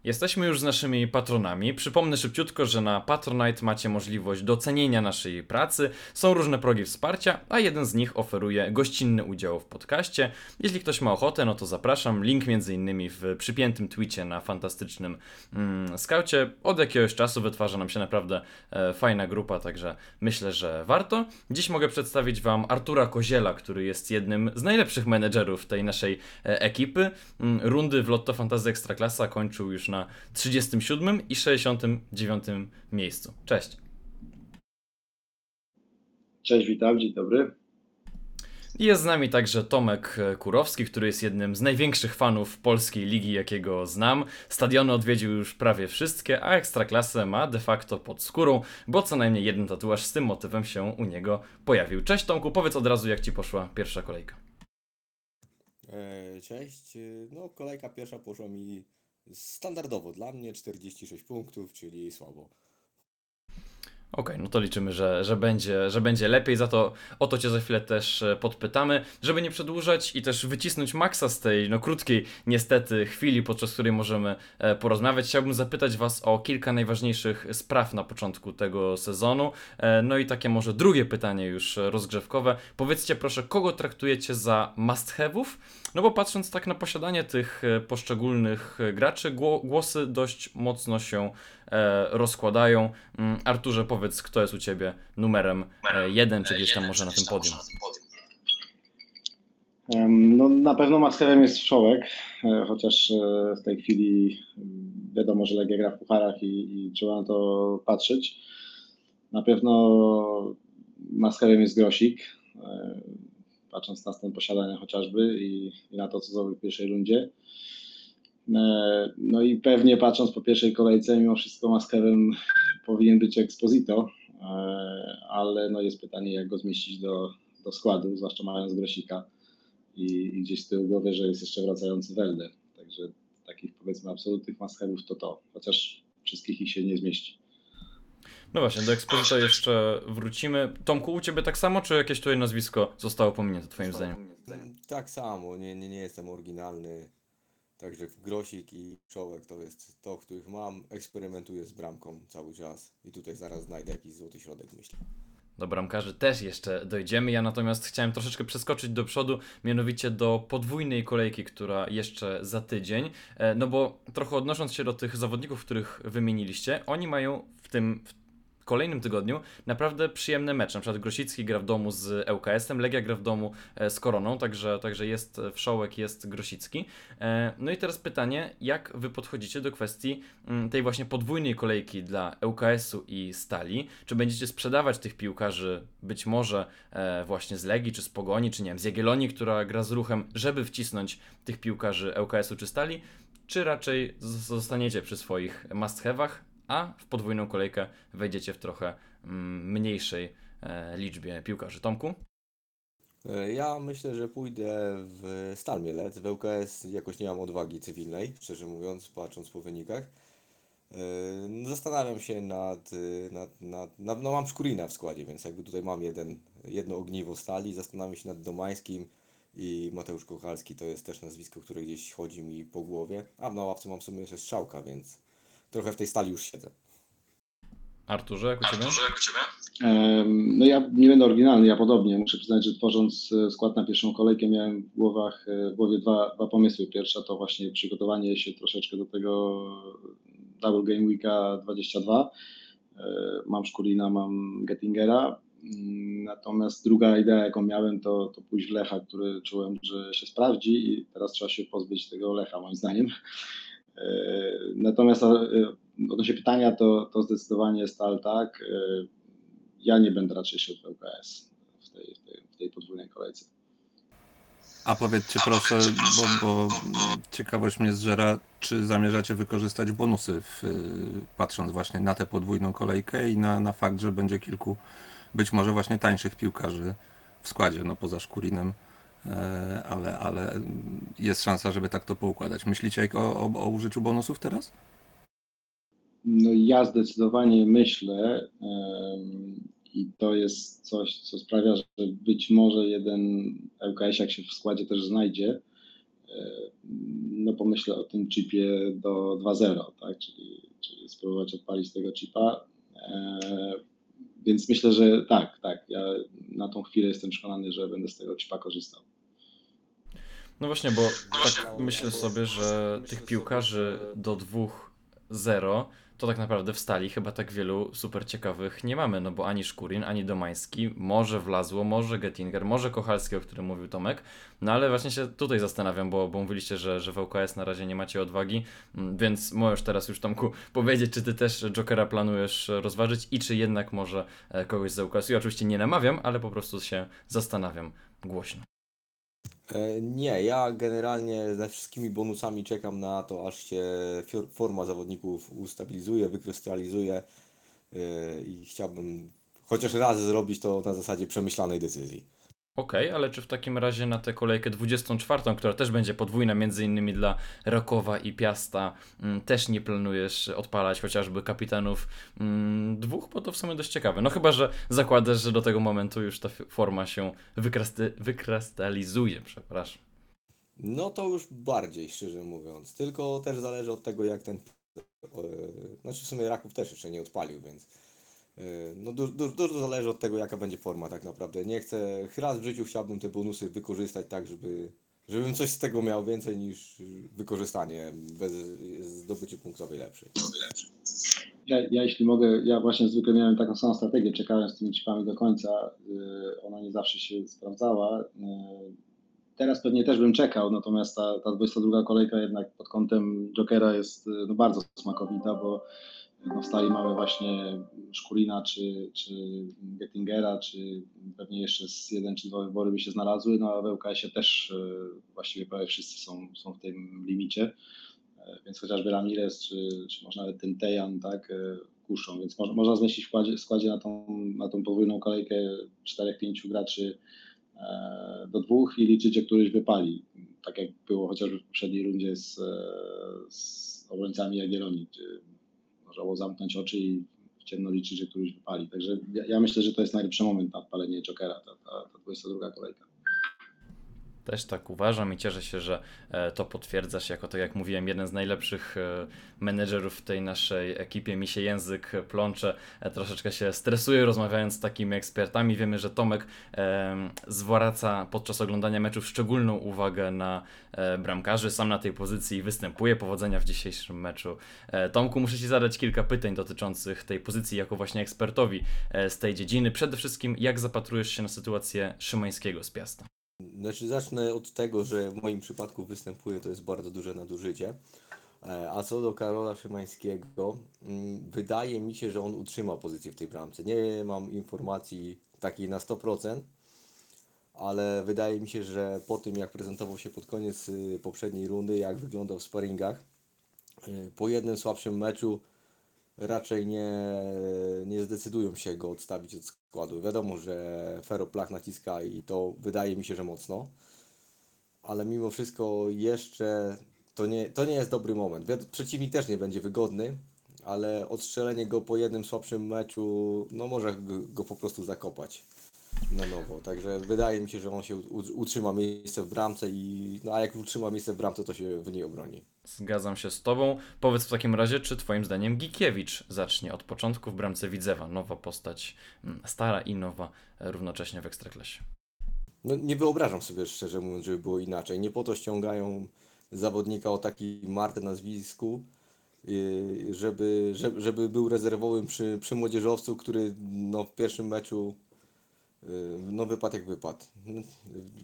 Jesteśmy już z naszymi patronami. Przypomnę szybciutko, że na Patronite macie możliwość docenienia naszej pracy. Są różne progi wsparcia, a jeden z nich oferuje gościnny udział w podcaście. Jeśli ktoś ma ochotę, no to zapraszam. Link między innymi w przypiętym tweetie na fantastycznym mm, skaucie. Od jakiegoś czasu wytwarza nam się naprawdę e, fajna grupa, także myślę, że warto. Dziś mogę przedstawić Wam Artura Koziela, który jest jednym z najlepszych menedżerów tej naszej e, ekipy. Mm, rundy w Lotto Fantasy Ekstraklasa kończył już na 37 i 69 miejscu. Cześć. Cześć, witam, dzień dobry. Jest z nami także Tomek Kurowski, który jest jednym z największych fanów polskiej ligi, jakiego znam. Stadiony odwiedził już prawie wszystkie, a ekstraklasę ma de facto pod skórą, bo co najmniej jeden tatuaż z tym motywem się u niego pojawił. Cześć Tomku, powiedz od razu, jak ci poszła pierwsza kolejka. E, Cześć. E, No, kolejka pierwsza poszła mi standardowo dla mnie 46 punktów, czyli słabo. Okej, no to liczymy, że, że, będzie, że będzie lepiej, za to o to Cię za chwilę też e, podpytamy, żeby nie przedłużać i też wycisnąć maksa z tej no krótkiej niestety chwili, podczas której możemy e, porozmawiać. Chciałbym zapytać Was o kilka najważniejszych spraw na początku tego sezonu. E, No i takie może drugie pytanie już rozgrzewkowe. Powiedzcie proszę, kogo traktujecie za must have'ów? No bo patrząc tak na posiadanie tych poszczególnych graczy, gło- głosy dość mocno się rozkładają. Mm, Arturze, powiedz, kto jest u Ciebie numerem e, jeden, czy gdzieś tam może na tym podium? No, na pewno maskerem jest Wszołek, e, chociaż e, w tej chwili mm, wiadomo, że Legia gra w pucharach i, i trzeba na to patrzeć. Na pewno maskerem jest Grosik, e, patrząc na stan posiadania chociażby i, i na to, co zrobił w pierwszej rundzie. E, No i pewnie patrząc po pierwszej kolejce, mimo wszystko maskerem [laughs] powinien być Exposito, e, ale no jest pytanie, jak go zmieścić do, do składu, zwłaszcza mając Grosika i, i gdzieś z tyłu głowy, że jest jeszcze wracający Welde. Także takich powiedzmy absolutnych maskerów to to, chociaż wszystkich ich się nie zmieści. No właśnie, do Exposito jeszcze wrócimy. Tomku, u Ciebie tak samo, czy jakieś tutaj nazwisko zostało pominięte Twoim zdaniem? Tak samo, nie, nie, nie jestem oryginalny. Także Grosik i Czołek to jest to, których mam. Eksperymentuję z bramką cały czas i tutaj zaraz znajdę jakiś złoty środek, myślę. Do bramkarzy też jeszcze dojdziemy. Ja natomiast chciałem troszeczkę przeskoczyć do przodu, mianowicie do podwójnej kolejki, która jeszcze za tydzień. E, No bo trochę odnosząc się do tych zawodników, których wymieniliście, oni mają w tym w kolejnym tygodniu naprawdę przyjemne mecze. Na przykład Grosicki gra w domu z ŁKS-em, Legia gra w domu e, z Koroną, także, także jest Wszołek, jest Grosicki. E, No i teraz pytanie, jak wy podchodzicie do kwestii mm, tej właśnie podwójnej kolejki dla ŁKS-u i Stali? Czy będziecie sprzedawać tych piłkarzy być może e, właśnie z Legii, czy z Pogoni, czy nie wiem, z Jagiellonii, która gra z ruchem, żeby wcisnąć tych piłkarzy ŁKS-u czy Stali? Czy raczej zostaniecie przy swoich must-have'ach, a w podwójną kolejkę wejdziecie w trochę mm, mniejszej e, liczbie piłkarzy? Tomku? E, Ja myślę, że pójdę w Stal Mielec. W ŁKS jakoś nie mam odwagi cywilnej, szczerze mówiąc, patrząc po wynikach. E, no, Zastanawiam się nad, nad, nad, nad no mam Szkurina w składzie, więc jakby tutaj mam jeden, jedno ogniwo stali. Zastanawiam się nad Domańskim i Mateusz Kochalski to jest też nazwisko, które gdzieś chodzi mi po głowie. A na ławce mam w sumie jeszcze Strzałka, więc trochę w tej stali już siedzę. Arturze, jak u Ciebie? Em, No ja nie będę oryginalny, ja podobnie. Muszę przyznać, że tworząc e, skład na pierwszą kolejkę miałem w, głowach, e, w głowie dwa, dwa pomysły. Pierwsza to właśnie przygotowanie się troszeczkę do tego Double Game Weeka 22. E, Mam Szkulina, mam Gettingera. Mm, Natomiast druga idea, jaką miałem, to, to pójść w Lecha, który czułem, że się sprawdzi i teraz trzeba się pozbyć tego Lecha, moim zdaniem. E, Natomiast e, odnośnie pytania, to, to zdecydowanie Stal tak. E, Ja nie będę raczej w ŁKS w tej, w tej, w tej podwójnej kolejce. A powiedzcie proszę, bo, bo ciekawość mnie zżera, czy zamierzacie wykorzystać bonusy, w, patrząc właśnie na tę podwójną kolejkę i na, na fakt, że będzie kilku być może właśnie tańszych piłkarzy w składzie, no poza Szkurinem, ale, ale jest szansa, żeby tak to poukładać. Myślicie o, o, o użyciu bonusów teraz? No ja zdecydowanie myślę i to jest coś, co sprawia, że być może jeden ŁKS jak się w składzie też znajdzie, e, no pomyślę o tym chipie do 2.0, tak, czyli, czyli spróbować odpalić tego chipa. E, Więc myślę, że tak, tak. Ja na tą chwilę jestem przekonany, że będę z tego chipa korzystał. No właśnie, bo tak myślę sobie, że tych piłkarzy do 2-0 to tak naprawdę w stali chyba tak wielu super ciekawych nie mamy, no bo ani Szkurin, ani Domański, może Wlazło, może Gettinger, może Kochalski, o którym mówił Tomek, no ale właśnie się tutaj zastanawiam, bo, bo mówiliście, że, że w na razie nie macie odwagi, mm, więc możesz teraz już Tomku [laughs] powiedzieć, czy ty też Jokera planujesz rozważyć i czy jednak może e, kogoś z ŁKS-u. Ja oczywiście nie namawiam, ale po prostu się zastanawiam głośno. E, Nie, ja generalnie ze wszystkimi bonusami czekam na to, aż się forma zawodników ustabilizuje, wykrystalizuje e, i chciałbym chociaż raz zrobić to na zasadzie przemyślanej decyzji. Okej, ale czy w takim razie na tę kolejkę 24, która też będzie podwójna między innymi dla Rakowa i Piasta, mm, też nie planujesz odpalać chociażby kapitanów mm, dwóch, bo to w sumie dość ciekawe. No chyba, że zakładasz, że do tego momentu już ta forma się wykrystalizuje, przepraszam. No to już bardziej, szczerze mówiąc. Tylko też zależy od tego, jak ten. e, Znaczy, w sumie Raków też jeszcze nie odpalił, więc. E, No du- du- dużo zależy od tego, jaka będzie forma tak naprawdę. Nie chcę. Raz w życiu chciałbym te bonusy wykorzystać tak, żeby. Żebym coś z tego miał więcej niż wykorzystanie bez zdobycie punktowej lepszej. Ja, ja jeśli mogę, ja właśnie zwykle miałem taką samą strategię, czekałem z tymi chipami do końca. Yy, Ona nie zawsze się sprawdzała. Yy, Teraz pewnie też bym czekał, natomiast ta, ta 22 kolejka jednak pod kątem Jokera jest no, bardzo smakowita, bo no, stali mamy właśnie Szkurina, czy, czy Gettingera, czy pewnie jeszcze z jeden czy dwa wybory by się znalazły, no a w ŁKS-ie też yy, właściwie prawie wszyscy są, są w tym limicie. E, więc chociażby Ramirez, czy, czy może nawet ten Tejan, tak, e, kuszą, więc mo, można zmieścić w składzie, w składzie na, tą, na tą podwójną kolejkę 4-5 graczy e, do dwóch i liczyć, że któryś wypali, tak jak było chociażby w poprzedniej rundzie z, e, z obrońcami Jagiellonii, można było zamknąć oczy i w ciemno liczyć, że któryś wypali. Także ja, ja myślę, że to jest najlepszy moment na odpalenie Jokera, ta, ta, ta 22 kolejka. Też tak uważam i cieszę się, że e, to potwierdzasz jako, tak jak mówiłem, jeden z najlepszych e, menedżerów w tej naszej ekipie. Mi się język plącze, e, troszeczkę się stresuje rozmawiając z takimi ekspertami. Wiemy, że Tomek zwraca podczas oglądania meczów szczególną uwagę na bramkarzy. Sam na tej pozycji występuje. Powodzenia w dzisiejszym meczu. Tomku, muszę Ci zadać kilka pytań dotyczących tej pozycji jako właśnie ekspertowi z tej dziedziny. Przede wszystkim, jak zapatrujesz się na sytuację Szymańskiego z Piasta? Znaczy zacznę od tego, że w moim przypadku występuje to jest bardzo duże nadużycie. E, A co do Karola Szymańskiego, mm, wydaje mi się, że on utrzyma pozycję w tej bramce. Nie mam informacji takiej na 100%, ale wydaje mi się, że po tym jak prezentował się pod koniec y, poprzedniej rundy, jak wyglądał w sparingach, y, po jednym słabszym meczu raczej nie, nie zdecydują się go odstawić od składu. Wiadomo, że Feroplach naciska i to wydaje mi się, że mocno, ale mimo wszystko jeszcze to nie, to nie jest dobry moment. Przeciwnik też nie będzie wygodny, ale odstrzelenie go po jednym słabszym meczu, no może go po prostu zakopać na nowo. Także wydaje mi się, że on się utrzyma miejsce w bramce i no a jak utrzyma miejsce w bramce, to się w niej obroni. Zgadzam się z Tobą. Powiedz w takim razie, czy Twoim zdaniem Gikiewicz zacznie od początku w bramce Widzewa? Nowa postać, mm, stara i nowa e, równocześnie w Ekstraklasie. No, nie wyobrażam sobie, szczerze mówiąc, żeby było inaczej. Nie po to ściągają zawodnika o takim Marty nazwisku, yy, żeby, żeby, żeby był rezerwowym przy, przy młodzieżowcu, który no, w pierwszym meczu no, wypadł jak wypadł.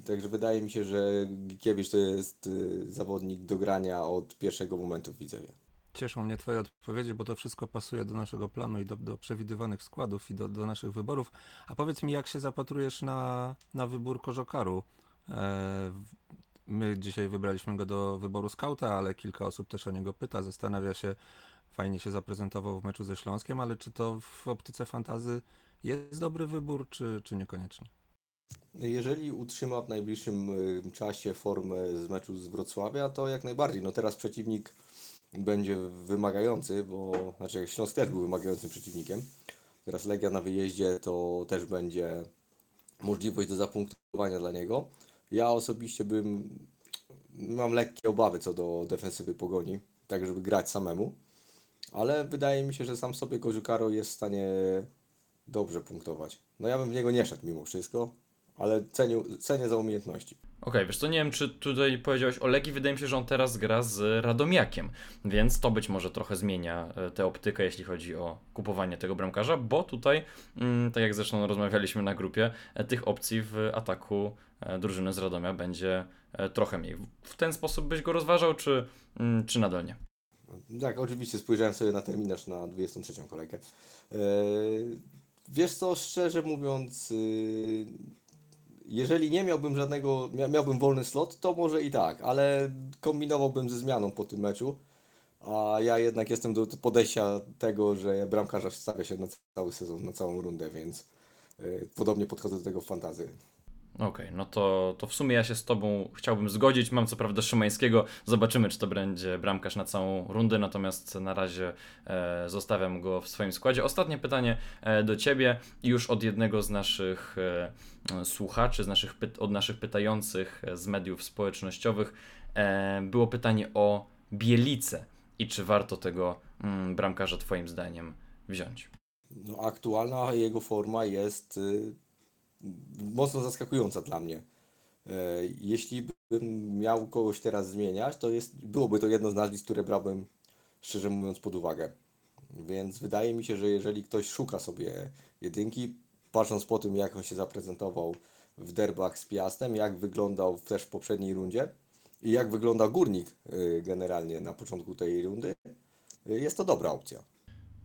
Także wydaje mi się, że Gikiewicz to jest yy, zawodnik do grania od pierwszego momentu w Widzewie. Cieszą mnie Twoje odpowiedzi, bo to wszystko pasuje do naszego planu i do, do przewidywanych składów i do, do naszych wyborów. A powiedz mi, jak się zapatrujesz na, na wybór Kożokaru? E, my dzisiaj wybraliśmy go do wyboru skauta, ale kilka osób też o niego pyta, zastanawia się, fajnie się zaprezentował w meczu ze Śląskiem, ale czy to w optyce fantazy jest dobry wybór, czy, czy niekoniecznie? Jeżeli utrzyma w najbliższym y, czasie formę z meczu z Wrocławia, to jak najbardziej. No teraz przeciwnik będzie wymagający, bo znaczy Śląsk też był wymagającym przeciwnikiem. Teraz Legia na wyjeździe to też będzie możliwość do zapunktowania dla niego. Ja osobiście bym mam lekkie obawy co do defensywy Pogoni, tak żeby grać samemu, ale wydaje mi się, że sam sobie Kożukaro jest w stanie dobrze punktować. No ja bym w niego nie szedł mimo wszystko, ale cenię, cenię za umiejętności. Okej, wiesz to nie wiem, czy tutaj powiedziałeś o Legii, wydaje mi się, że on teraz gra z Radomiakiem, więc to być może trochę zmienia e, tę optykę, jeśli chodzi o kupowanie tego bramkarza, bo tutaj, mm, tak jak zresztą rozmawialiśmy na grupie, e, tych opcji w ataku e, drużyny z Radomia będzie trochę mniej. W ten sposób byś go rozważał, czy, mm, czy nadal nie? Tak, oczywiście spojrzałem sobie na terminarz na 23 kolejkę. Wiesz co, szczerze mówiąc, yy, jeżeli nie miałbym żadnego, mia- miałbym wolny slot, to może i tak, ale kombinowałbym ze zmianą po tym meczu, a ja jednak jestem do podejścia tego, że bramkarza stawia się na cały sezon, na całą rundę, więc yy, podobnie podchodzę do tego w fantazy. Okej, no to, to w sumie ja się z Tobą chciałbym zgodzić. Mam co prawda Szymańskiego, zobaczymy, czy to będzie bramkarz na całą rundę, natomiast na razie e, zostawiam go w swoim składzie. Ostatnie pytanie e, do Ciebie, już od jednego z naszych e, słuchaczy, z naszych od naszych pytających e, z mediów społecznościowych. E, było pytanie o Bielicę i czy warto tego mm, bramkarza Twoim zdaniem wziąć. No, aktualna jego forma jest y, mocno zaskakująca dla mnie. E, Jeśli bym miał kogoś teraz zmieniać, to jest, byłoby to jedno z nazwisk, które brałbym, szczerze mówiąc, pod uwagę. Więc wydaje mi się, że jeżeli ktoś szuka sobie jedynki, patrząc po tym, jak on się zaprezentował w derbach z Piastem, jak wyglądał też w poprzedniej rundzie i jak wygląda Górnik y, generalnie na początku tej rundy, y, jest to dobra opcja.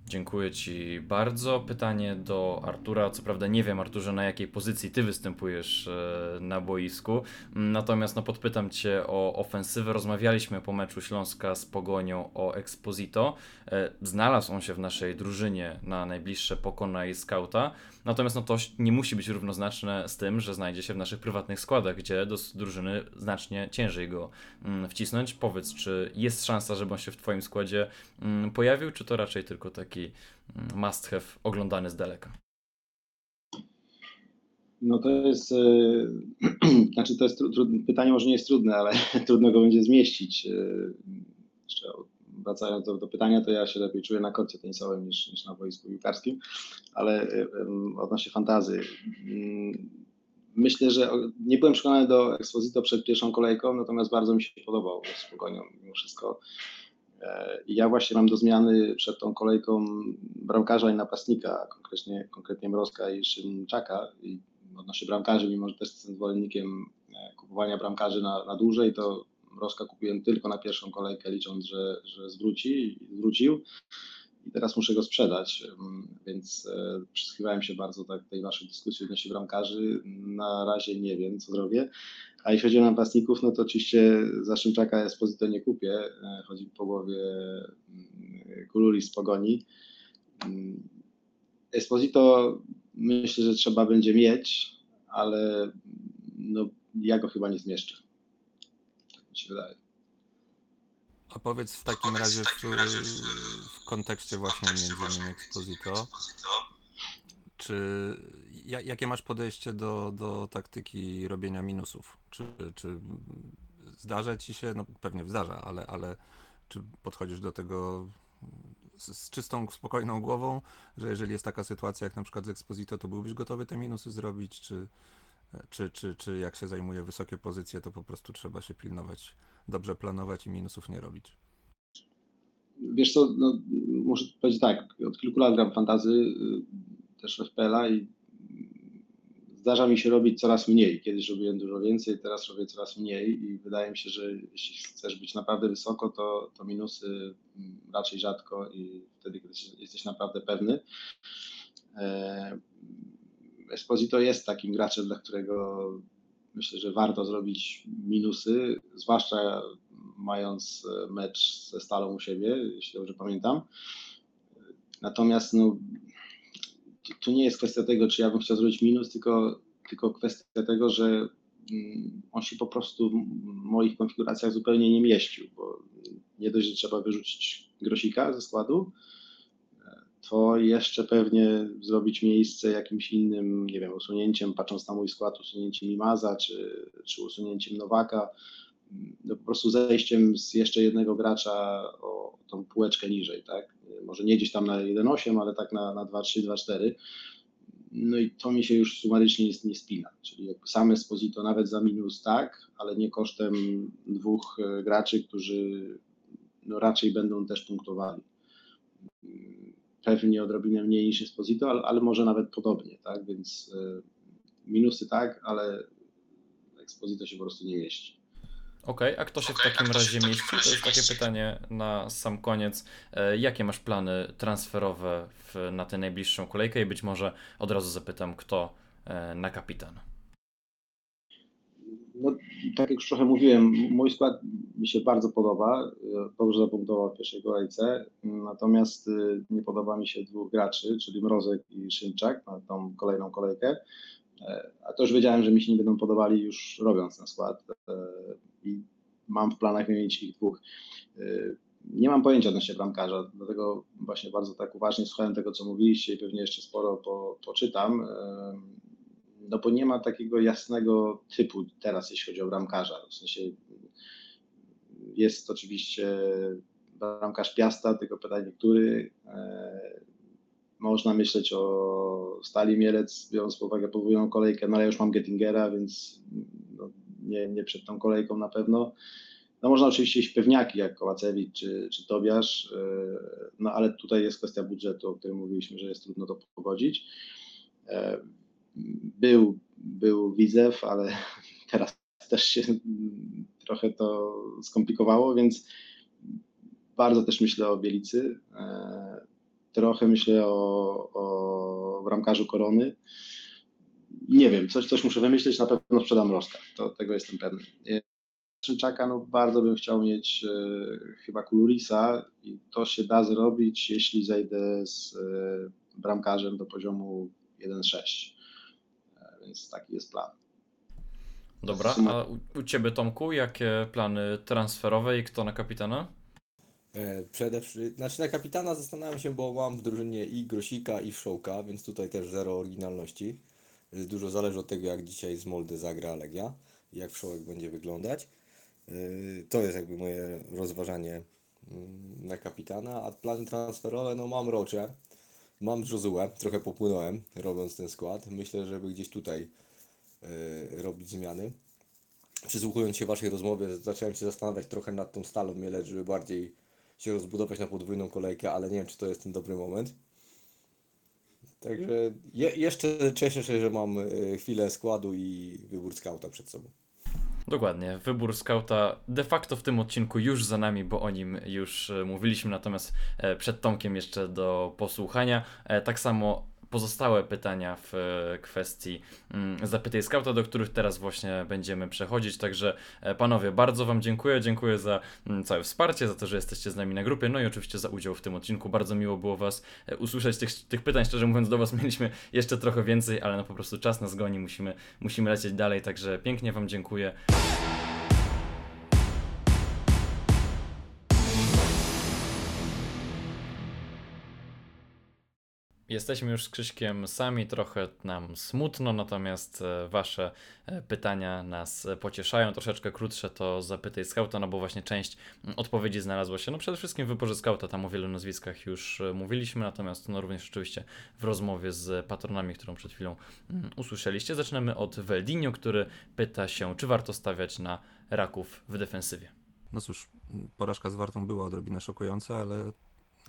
Dziękuję Ci bardzo. Pytanie do Artura. Co prawda nie wiem, Arturze, na jakiej pozycji Ty występujesz e, na boisku. Mm, Natomiast no, podpytam Cię o ofensywę. Rozmawialiśmy po meczu Śląska z Pogonią o Exposito. E, Znalazł on się w naszej drużynie na najbliższe pokonaj skauta. Natomiast no, to nie musi być równoznaczne z tym, że znajdzie się w naszych prywatnych składach, gdzie do drużyny znacznie ciężej go mm, wcisnąć. Powiedz, czy jest szansa, żeby on się w Twoim składzie mm, pojawił, czy to raczej tylko taki mm, must have oglądany z daleka? No to jest, e, [clears throat] Znaczy to jest pytanie może nie jest trudne, ale [laughs] trudno go będzie zmieścić. Yy, Jeszcze wracając do, do pytania, to ja się lepiej czuję na korcie tenisowym niż, niż na boisku piłkarskim, ale yy, odnośnie fantazy. yy, Myślę, że nie byłem przekonany do Exposito przed pierwszą kolejką, natomiast bardzo mi się podobał z Pogonią mimo wszystko. E, i Ja właśnie mam do zmiany przed tą kolejką bramkarza i napastnika, konkretnie, konkretnie Mrozka i Szymczaka. I odnośnie bramkarzy, mimo że też jestem zwolennikiem e, kupowania bramkarzy na, na dłużej, to Mrozka kupiłem tylko na pierwszą kolejkę, licząc, że, że zwróci zwrócił. I teraz muszę go sprzedać, więc e, przysłuchiwałem się bardzo tak tej waszej dyskusji odnośnie bramkarzy. Na razie nie wiem, co zrobię. A jeśli chodzi o napastników, no to oczywiście za Szymczaka Esposito nie kupię. E, Chodzi po głowie mm, Kuluri z Pogoni. Mm, Esposito myślę, że trzeba będzie mieć, ale no, ja go chyba nie zmieszczę. Mi się wydaje. A powiedz w takim razie w, w kontekście właśnie między innymi Exposito, czy ja, jakie masz podejście do, do taktyki robienia minusów? Czy, czy zdarza ci się, no pewnie zdarza, ale, ale czy podchodzisz do tego z, z czystą, spokojną głową, że jeżeli jest taka sytuacja jak na przykład z Exposito, to byłbyś gotowy te minusy zrobić, czy, czy, czy, czy jak się zajmuje wysokie pozycje, to po prostu trzeba się pilnować, dobrze planować i minusów nie robić? Wiesz co, no, muszę powiedzieć tak, od kilku lat gram fantazy, y, też FPL-a i zdarza mi się robić coraz mniej. Kiedyś robiłem dużo więcej, teraz robię coraz mniej i wydaje mi się, że jeśli chcesz być naprawdę wysoko, to, to minusy mm, raczej rzadko i wtedy, kiedy jesteś naprawdę pewny. E, Esposito jest takim graczem, dla którego myślę, że warto zrobić minusy, zwłaszcza mając mecz ze Stalą u siebie, jeśli dobrze pamiętam. Natomiast no, to nie jest kwestia tego, czy ja bym chciał zrobić minus, tylko, tylko kwestia tego, że mm, on się po prostu w moich konfiguracjach zupełnie nie mieścił, bo nie dość, że trzeba wyrzucić grosika ze składu, to jeszcze pewnie zrobić miejsce jakimś innym, nie wiem, usunięciem, patrząc na mój skład, usunięciem Limaza czy, czy usunięciem Nowaka, no po prostu zejściem z jeszcze jednego gracza o tą półeczkę niżej, tak? Może nie gdzieś tam na 1,8, ale tak na, na 2,3, 2,4. No i to mi się już sumarycznie nie, nie spina. Czyli same Esposito nawet za minus tak, ale nie kosztem dwóch e, graczy, którzy no raczej będą też punktowali. Pewnie odrobinę mniej niż Esposito, ale, ale może nawet podobnie, tak? Więc e, minusy tak, ale Exposito się po prostu nie mieści. Okej, a kto się w takim razie mieści? To jest takie pytanie na sam koniec. E, Jakie masz plany transferowe w, na tę najbliższą kolejkę? I być może od razu zapytam, kto e, na kapitan. Tak jak już trochę mówiłem, mój skład mi się bardzo podoba. Dobrze zapunktował w pierwszej kolejce. Natomiast y, nie podoba mi się dwóch graczy, czyli Mrozek i Szymczak na tą kolejną kolejkę. E, A to już wiedziałem, że mi się nie będą podobali już robiąc ten skład. E, I mam w planach wymienić ich dwóch. E, Nie mam pojęcia odnośnie bramkarza, dlatego właśnie bardzo tak uważnie słuchałem tego, co mówiliście i pewnie jeszcze sporo po, poczytam. E, no bo nie ma takiego jasnego typu teraz, jeśli chodzi o bramkarza. W sensie jest oczywiście bramkarz Piasta, tylko pytanie, który. E, Można myśleć o Stali Mielec, biorąc pod uwagę podwójną kolejkę, no ale już mam Gettingera, więc no, nie, nie przed tą kolejką na pewno. No można oczywiście iść pewniaki jak Kowacewicz czy, czy Tobiasz, e, no ale tutaj jest kwestia budżetu, o którym mówiliśmy, że jest trudno to pogodzić. Był, był Widzew, ale [laughs] teraz też się trochę to skomplikowało, więc bardzo też myślę o Bielicy. E, Trochę myślę o, o bramkarzu Korony. Nie wiem, coś, coś muszę wymyśleć, na pewno sprzedam Roska, to tego jestem pewny. E, Szymczaka, no bardzo bym chciał mieć e, chyba Kulurisa i to się da zrobić, jeśli zejdę z e, bramkarzem do poziomu 1.6. E, Więc taki jest plan. Dobra, a u, Ciebie Tomku, jakie plany transferowe i kto na kapitana? E, Przede wszystkim, znaczy na kapitana zastanawiam się, bo mam w drużynie i Grosika, i Wszołka, więc tutaj też zero oryginalności. E, Dużo zależy od tego, jak dzisiaj z Moldy zagra Legia. jak Wszołek będzie wyglądać. Yy, To jest jakby moje rozważanie mm, na kapitana, a plany transferowe, no mam Rocze, mam Josué, trochę popłynąłem robiąc ten skład. Myślę, żeby gdzieś tutaj yy, robić zmiany. Przysłuchując się Waszej rozmowie, zacząłem się zastanawiać trochę nad tą stalą Mielec, żeby bardziej się rozbudować na podwójną kolejkę, ale nie wiem, czy to jest ten dobry moment. Także je, jeszcze cieszę się, że mam y, chwilę składu i wybór skauta przed sobą. Dokładnie. Wybór skauta de facto w tym odcinku już za nami, bo o nim już e, mówiliśmy, natomiast e, przed Tomkiem jeszcze do posłuchania. E, Tak samo pozostałe pytania w e, kwestii mm, Zapytaj Skauta, do których teraz właśnie będziemy przechodzić. Także e, panowie, bardzo wam dziękuję. Dziękuję za mm, całe wsparcie, za to, że jesteście z nami na grupie, no i oczywiście za udział w tym odcinku. Bardzo miło było was e, usłyszeć. Tych, tych pytań, szczerze mówiąc, do was [laughs] mieliśmy jeszcze trochę więcej, ale no po prostu czas nas goni, musimy, musimy lecieć dalej, także pięknie wam dziękuję. Jesteśmy już z Krzyśkiem sami, trochę nam smutno, natomiast e, wasze e, pytania nas e, pocieszają. Troszeczkę krótsze to zapytaj skauta, no bo właśnie część mm, odpowiedzi znalazła się. No przede wszystkim w wyborze skauta, tam o wielu nazwiskach już mówiliśmy, natomiast no również oczywiście w rozmowie z patronami, którą przed chwilą mm, usłyszeliście. Zaczynamy od Veldinho, który pyta się, czy warto stawiać na raków w defensywie. No cóż, porażka z Wartą była odrobinę szokująca, ale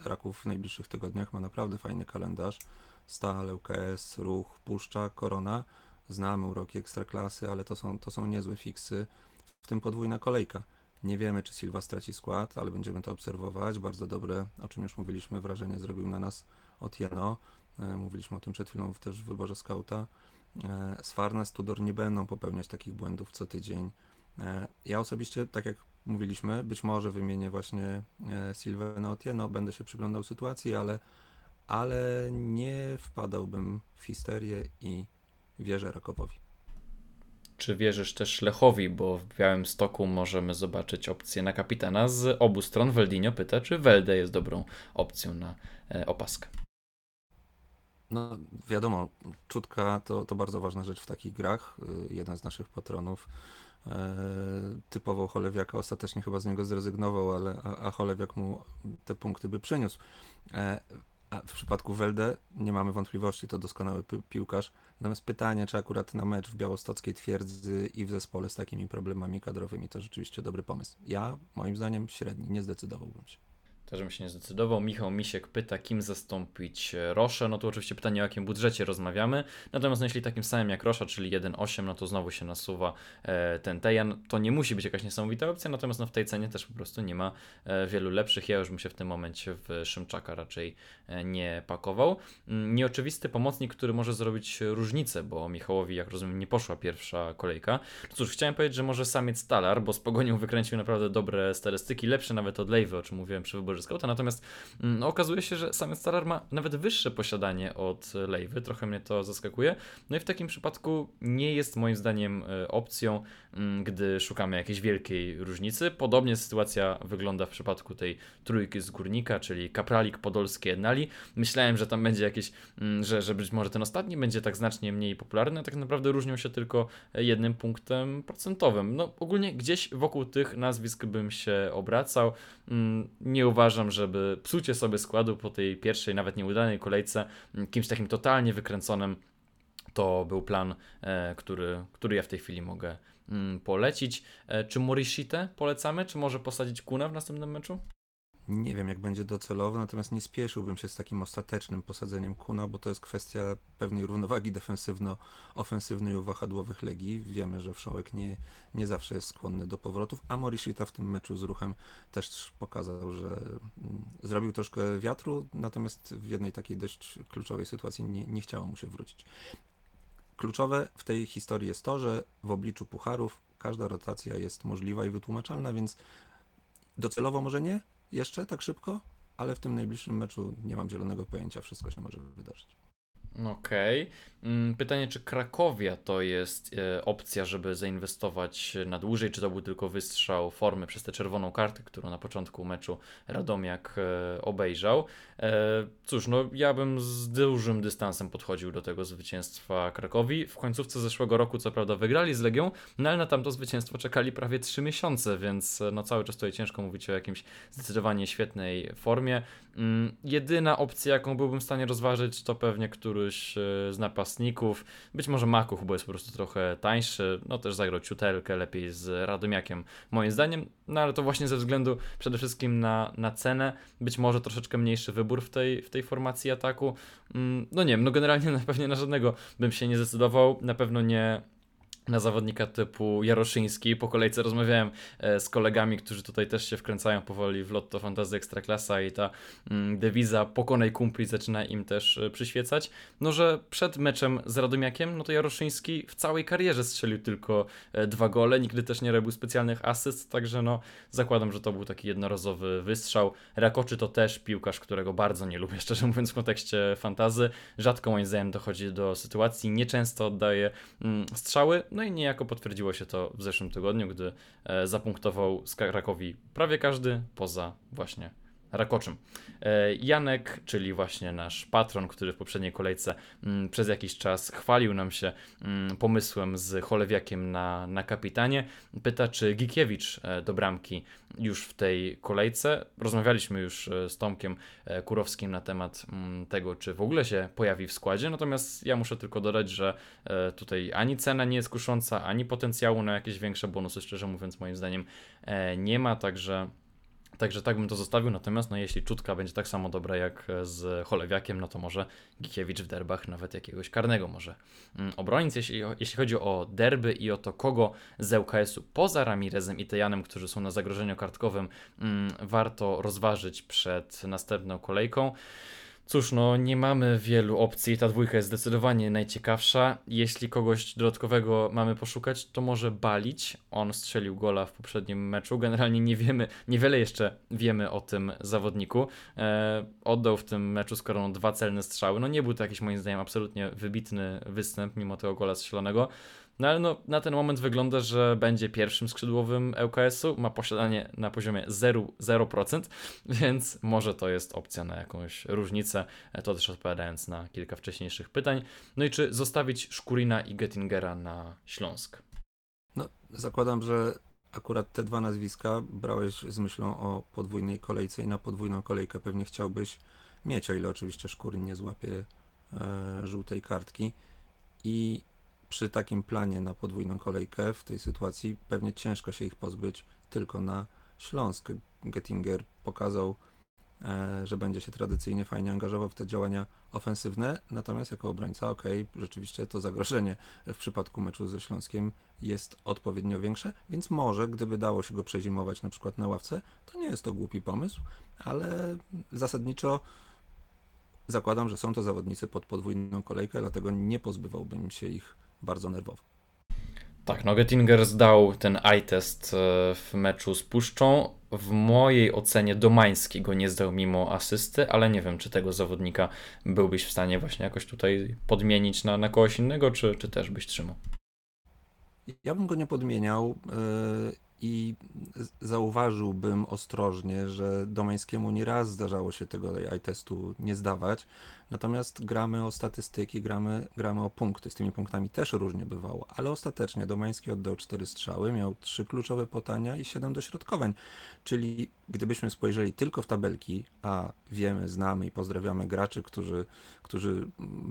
Raków w najbliższych tygodniach ma naprawdę fajny kalendarz. Stal, ŁKS, Ruch, Puszcza, Korona. Znamy uroki Ekstraklasy, ale to są, to są niezłe fiksy, w tym podwójna kolejka. Nie wiemy, czy Silva straci skład, ale będziemy to obserwować. Bardzo dobre, o czym już mówiliśmy, wrażenie zrobił na nas Otieno. E, Mówiliśmy o tym przed chwilą też w wyborze skauta. E, Sfarnes, Tudor nie będą popełniać takich błędów co tydzień. E, Ja osobiście, tak jak mówiliśmy, być może wymienię właśnie e, Silvę na Otieno, będę się przyglądał sytuacji, ale, ale nie wpadałbym w histerię i wierzę Rakowowi. Czy wierzysz też Lechowi, bo w Białym Stoku możemy zobaczyć opcję na kapitana z obu stron. Veldinho pyta, czy Welde jest dobrą opcją na e, opaskę. No wiadomo, czutka to, to bardzo ważna rzecz w takich grach. Y, Jeden z naszych patronów typował Cholewiaka, ostatecznie chyba z niego zrezygnował, ale a, a Cholewiak mu te punkty by przyniósł. E, A w przypadku Welde nie mamy wątpliwości, to doskonały pi- piłkarz. Natomiast pytanie, czy akurat na mecz w białostockiej twierdzy i w zespole z takimi problemami kadrowymi to rzeczywiście dobry pomysł. Ja, moim zdaniem, średni, nie zdecydowałbym się. Też bym się nie zdecydował. Michał Misiek pyta, kim zastąpić Roszę. No to oczywiście pytanie, o jakim budżecie rozmawiamy. Natomiast no, jeśli takim samym jak Rosza, czyli 1,8, no to znowu się nasuwa e, ten Tejan. To nie musi być jakaś niesamowita opcja, natomiast no, w tej cenie też po prostu nie ma e, wielu lepszych. Ja już bym się w tym momencie w Szymczaka raczej e, nie pakował. Mm, Nieoczywisty pomocnik, który może zrobić różnicę, bo Michałowi, jak rozumiem, nie poszła pierwsza kolejka. No cóż, chciałem powiedzieć, że może samiec Talar, bo z Pogonią wykręcił naprawdę dobre statystyki, lepsze nawet od Lejwy, o czym mówiłem przy wyborze skauta, natomiast mm, no, okazuje się, że samiec Talar ma nawet wyższe posiadanie od Lejwy, trochę mnie to zaskakuje, no i w takim przypadku nie jest moim zdaniem e, opcją, mm, gdy szukamy jakiejś wielkiej różnicy. Podobnie sytuacja wygląda w przypadku tej trójki z Górnika, czyli Kapralik, Podolski, Ednali. Myślałem, że tam będzie jakieś, mm, że, że być może ten ostatni będzie tak znacznie mniej popularny, a tak naprawdę różnią się tylko jednym punktem procentowym. No ogólnie gdzieś wokół tych nazwisk bym się obracał. Nie uważam, żeby psucie sobie składu po tej pierwszej, nawet nieudanej kolejce mm, kimś takim totalnie wykręconym to był plan, e, który, który ja w tej chwili mogę mm, polecić. E, Czy Morishite polecamy, czy może posadzić Kuna w następnym meczu? Nie wiem, jak będzie docelowo, natomiast nie spieszyłbym się z takim ostatecznym posadzeniem Kuna, bo to jest kwestia pewnej równowagi defensywno-ofensywnej u wahadłowych Legii. Wiemy, że Wszołek nie, nie zawsze jest skłonny do powrotów, a Morishita w tym meczu z ruchem też pokazał, że mm, zrobił troszkę wiatru, natomiast w jednej takiej dość kluczowej sytuacji nie, nie chciało mu się wrócić. Kluczowe w tej historii jest to, że w obliczu pucharów każda rotacja jest możliwa i wytłumaczalna, więc docelowo może nie, jeszcze tak szybko, ale w tym najbliższym meczu nie mam zielonego pojęcia, wszystko się może wydarzyć. Okej. Mm, Pytanie, czy Krakowia to jest e, opcja, żeby zainwestować na dłużej, czy to był tylko wystrzał formy przez tę czerwoną kartę, którą na początku meczu Radomiak e, obejrzał? E, cóż, no ja bym z dużym dystansem podchodził do tego zwycięstwa Krakowi. W końcówce zeszłego roku, co prawda, wygrali z Legią, no ale na tamto zwycięstwo czekali prawie 3 miesiące, więc no cały czas tutaj ciężko mówić o jakimś zdecydowanie świetnej formie. Mm, Jedyna opcja, jaką byłbym w stanie rozważyć, to pewnie któryś z napastników. Być może Makuch, bo jest po prostu trochę tańszy. No też zagrał ciutelkę lepiej z Radomiakiem, moim zdaniem. No ale to właśnie ze względu przede wszystkim na, na cenę. Być może troszeczkę mniejszy wybór w tej, w tej formacji ataku. Mm, No nie wiem, no generalnie [laughs] na pewnie na żadnego bym się nie zdecydował. Na pewno nie na zawodnika typu Jaroszyński. Po kolejce rozmawiałem e, z kolegami, którzy tutaj też się wkręcają powoli w Lotto Fantasy Ekstraklasa i ta mm, dewiza pokonaj kumpli zaczyna im też e, przyświecać. No, że przed meczem z Radomiakiem, no to Jaroszyński w całej karierze strzelił tylko e, dwa gole, nigdy też nie robił specjalnych asyst, także no zakładam, że to był taki jednorazowy wystrzał. Rakoczy to też piłkarz, którego bardzo nie lubię, [laughs] szczerze mówiąc w kontekście fantazy. Rzadko moim zdaniem dochodzi do sytuacji, nieczęsto oddaje mm, strzały, no i niejako potwierdziło się to w zeszłym tygodniu, gdy e, zapunktował z Krakowi prawie każdy poza właśnie Rakoczym. E, Janek, czyli właśnie nasz patron, który w poprzedniej kolejce mm, przez jakiś czas chwalił nam się mm, pomysłem z Cholewiakiem na, na kapitanie, pyta, czy Gikiewicz e, do bramki już w tej kolejce. Rozmawialiśmy już e, z Tomkiem Kurowskim na temat mm, tego, czy w ogóle się pojawi w składzie, natomiast ja muszę tylko dodać, że tutaj ani cena nie jest kusząca, ani potencjału na jakieś większe bonusy, szczerze mówiąc, moim zdaniem nie ma, także Także tak bym to zostawił, natomiast no, jeśli czutka będzie tak samo dobra jak z Cholewiakiem, no to może Gikiewicz w derbach nawet jakiegoś karnego może mm, obronić. Jeśli, jeśli chodzi o derby i o to, kogo z ŁKS-u poza Ramirezem i Tejanem, którzy są na zagrożeniu kartkowym, mm, warto rozważyć przed następną kolejką. Cóż, no nie mamy wielu opcji. Ta dwójka jest zdecydowanie najciekawsza. Jeśli kogoś dodatkowego mamy poszukać, to może Balić. On strzelił gola w poprzednim meczu. Generalnie nie wiemy, niewiele jeszcze wiemy o tym zawodniku. E, oddał w tym meczu z Koroną dwa celne strzały. No nie był to jakiś moim zdaniem absolutnie wybitny występ, mimo tego gola strzelonego. No ale no, na ten moment wygląda, że będzie pierwszym skrzydłowym ŁKS-u. Ma posiadanie na poziomie 0%, 0%, [laughs] więc może to jest opcja na jakąś różnicę. To też odpowiadając na kilka wcześniejszych pytań. No i czy zostawić Szkurina i Gettingera na Śląsk? No, zakładam, że akurat te dwa nazwiska brałeś z myślą o podwójnej kolejce i na podwójną kolejkę pewnie chciałbyś mieć, o ile oczywiście Szkurin nie złapie e, żółtej kartki. I przy takim planie na podwójną kolejkę w tej sytuacji pewnie ciężko się ich pozbyć tylko na Śląsk. Gettinger pokazał, e, że będzie się tradycyjnie fajnie angażował w te działania ofensywne, natomiast jako obrońca, okej, rzeczywiście to zagrożenie w przypadku meczu ze Śląskiem jest odpowiednio większe, więc może gdyby dało się go przezimować na przykład na ławce, to nie jest to głupi pomysł, ale zasadniczo zakładam, że są to zawodnicy pod podwójną kolejkę, dlatego nie pozbywałbym się ich bardzo nerwowo. Tak, no Gettinger zdał ten eye-test e, w meczu z Puszczą. W mojej ocenie Domański go nie zdał mimo asysty, ale nie wiem, czy tego zawodnika byłbyś w stanie właśnie jakoś tutaj podmienić na, na kogoś innego, czy, czy też byś trzymał? Ja bym go nie podmieniał yy, i zauważyłbym ostrożnie, że Domańskiemu nieraz zdarzało się tego AI testu nie zdawać. Natomiast gramy o statystyki, gramy, gramy o punkty. Z tymi punktami też różnie bywało, ale ostatecznie Domański oddał 4 strzały, miał 3 kluczowe podania i 7 dośrodkowań. Czyli gdybyśmy spojrzeli tylko w tabelki, a wiemy, znamy i pozdrawiamy graczy, którzy, którzy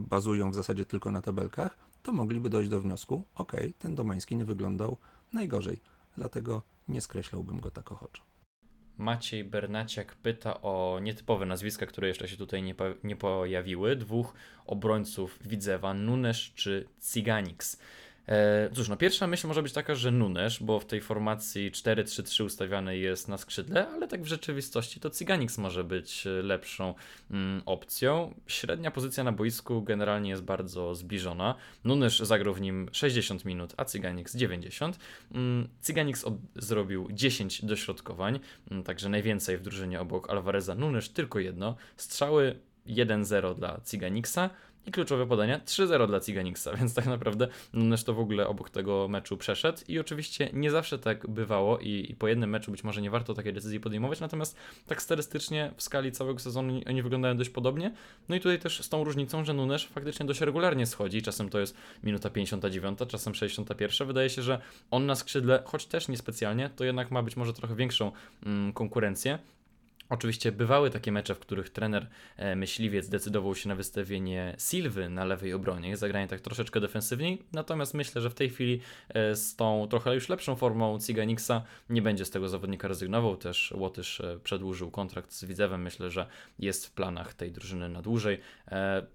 bazują w zasadzie tylko na tabelkach, to mogliby dojść do wniosku, ok, ten Domański nie wyglądał najgorzej, dlatego nie skreślałbym go tak ochoczo. Maciej Bernaciak pyta o nietypowe nazwiska, które jeszcze się tutaj nie, po, nie pojawiły. Dwóch obrońców Widzewa, Nunes czy Ciganix. E, cóż, no pierwsza myśl może być taka, że Nunes, bo w tej formacji 4-3-3 ustawiany jest na skrzydle, ale tak w rzeczywistości to Ciganix może być e, lepszą mm, opcją. Średnia pozycja na boisku generalnie jest bardzo zbliżona. Nunes zagrał w nim 60 minut, a Ciganix 90. Mm, Ciganix od, zrobił 10 dośrodkowań, mm, także najwięcej w drużynie obok Alvareza. Nunes tylko jedno. Strzały 1-0 dla Ciganixa. I kluczowe podania 3-0 dla Ciganiksa, [laughs] więc tak naprawdę Nunes to w ogóle obok tego meczu przeszedł i oczywiście nie zawsze tak bywało i, i po jednym meczu być może nie warto takiej decyzji podejmować, natomiast tak statystycznie w skali całego sezonu oni wyglądają dość podobnie. No i tutaj też z tą różnicą, że Nunes faktycznie dość regularnie schodzi, czasem to jest minuta 59, czasem 61. Wydaje się, że on na skrzydle, choć też niespecjalnie, to jednak ma być może trochę większą mm, konkurencję. Oczywiście bywały takie mecze, w których trener e, myśliwiec decydował się na wystawienie Silwy na lewej obronie, zagranie tak troszeczkę defensywniej, natomiast myślę, że w tej chwili e, z tą trochę już lepszą formą Ciganiksa nie będzie z tego zawodnika rezygnował, też Łotysz e, przedłużył kontrakt z Widzewem, myślę, że jest w planach tej drużyny na dłużej.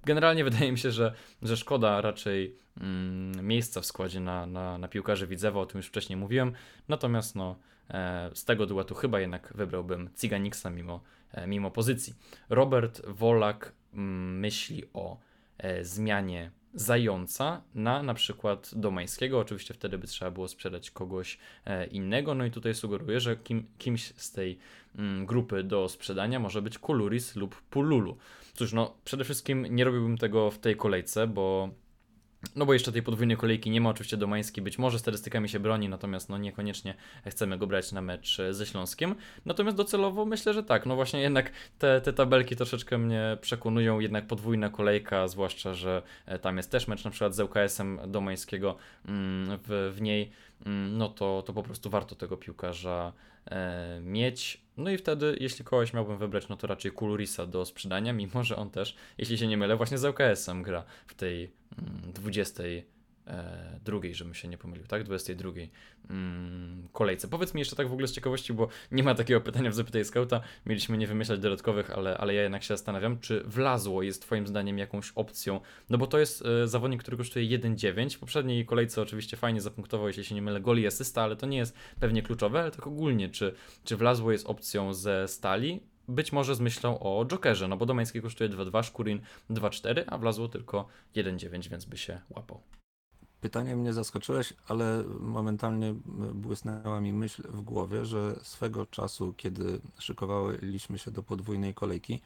Generalnie [laughs] wydaje mi się, że, że szkoda raczej mm, miejsca w składzie na, na, na piłkarzy Widzewa, o tym już wcześniej mówiłem, natomiast no Z tego duetu chyba jednak wybrałbym Ciganiksa mimo, e, mimo pozycji. Robert Wolak mm, myśli o e, zmianie zająca na na przykład Domańskiego. Oczywiście wtedy by trzeba było sprzedać kogoś e, innego. No i tutaj sugeruję, że kim, kimś z tej mm, grupy do sprzedania może być Kuluris lub Pululu. Cóż, no przede wszystkim nie robiłbym tego w tej kolejce, bo no bo jeszcze tej podwójnej kolejki nie ma, oczywiście Domański być może statystykami się broni, natomiast no niekoniecznie chcemy go brać na mecz e, ze Śląskiem. Natomiast docelowo myślę, że tak, no właśnie jednak te, te tabelki troszeczkę mnie przekonują, jednak podwójna kolejka, zwłaszcza, że e, tam jest też mecz na przykład z ŁKS-em Domańskiego mm, w, w niej, mm, no to, to po prostu warto tego piłkarza e, mieć. No i wtedy, jeśli kogoś miałbym wybrać, no to raczej Kulurisa do sprzedania, mimo że on też, jeśli się nie mylę, właśnie z ŁKS-em gra w tej mm, 20 e, żebym się nie pomylił, tak? 22 mm, kolejce. Powiedz mi jeszcze tak w ogóle z ciekawości, bo nie ma takiego pytania w Zapytaj Scouta, mieliśmy nie wymyślać dodatkowych, ale, ale ja jednak się zastanawiam, czy Wlazło jest twoim zdaniem jakąś opcją, no bo to jest e, zawodnik, który kosztuje 1,9, w poprzedniej kolejce oczywiście fajnie zapunktował, jeśli się nie mylę, goli asysta, ale to nie jest pewnie kluczowe, ale tak ogólnie, czy, czy Wlazło jest opcją ze stali? Być może z myślą o Jokerze, no bo Domański kosztuje 2,2, Szkurin 2,4, a Wlazło tylko 1,9, więc by się łapał. Pytanie mnie zaskoczyłeś, ale momentalnie błysnęła mi myśl w głowie, że swego czasu, kiedy szykowaliśmy się do podwójnej kolejki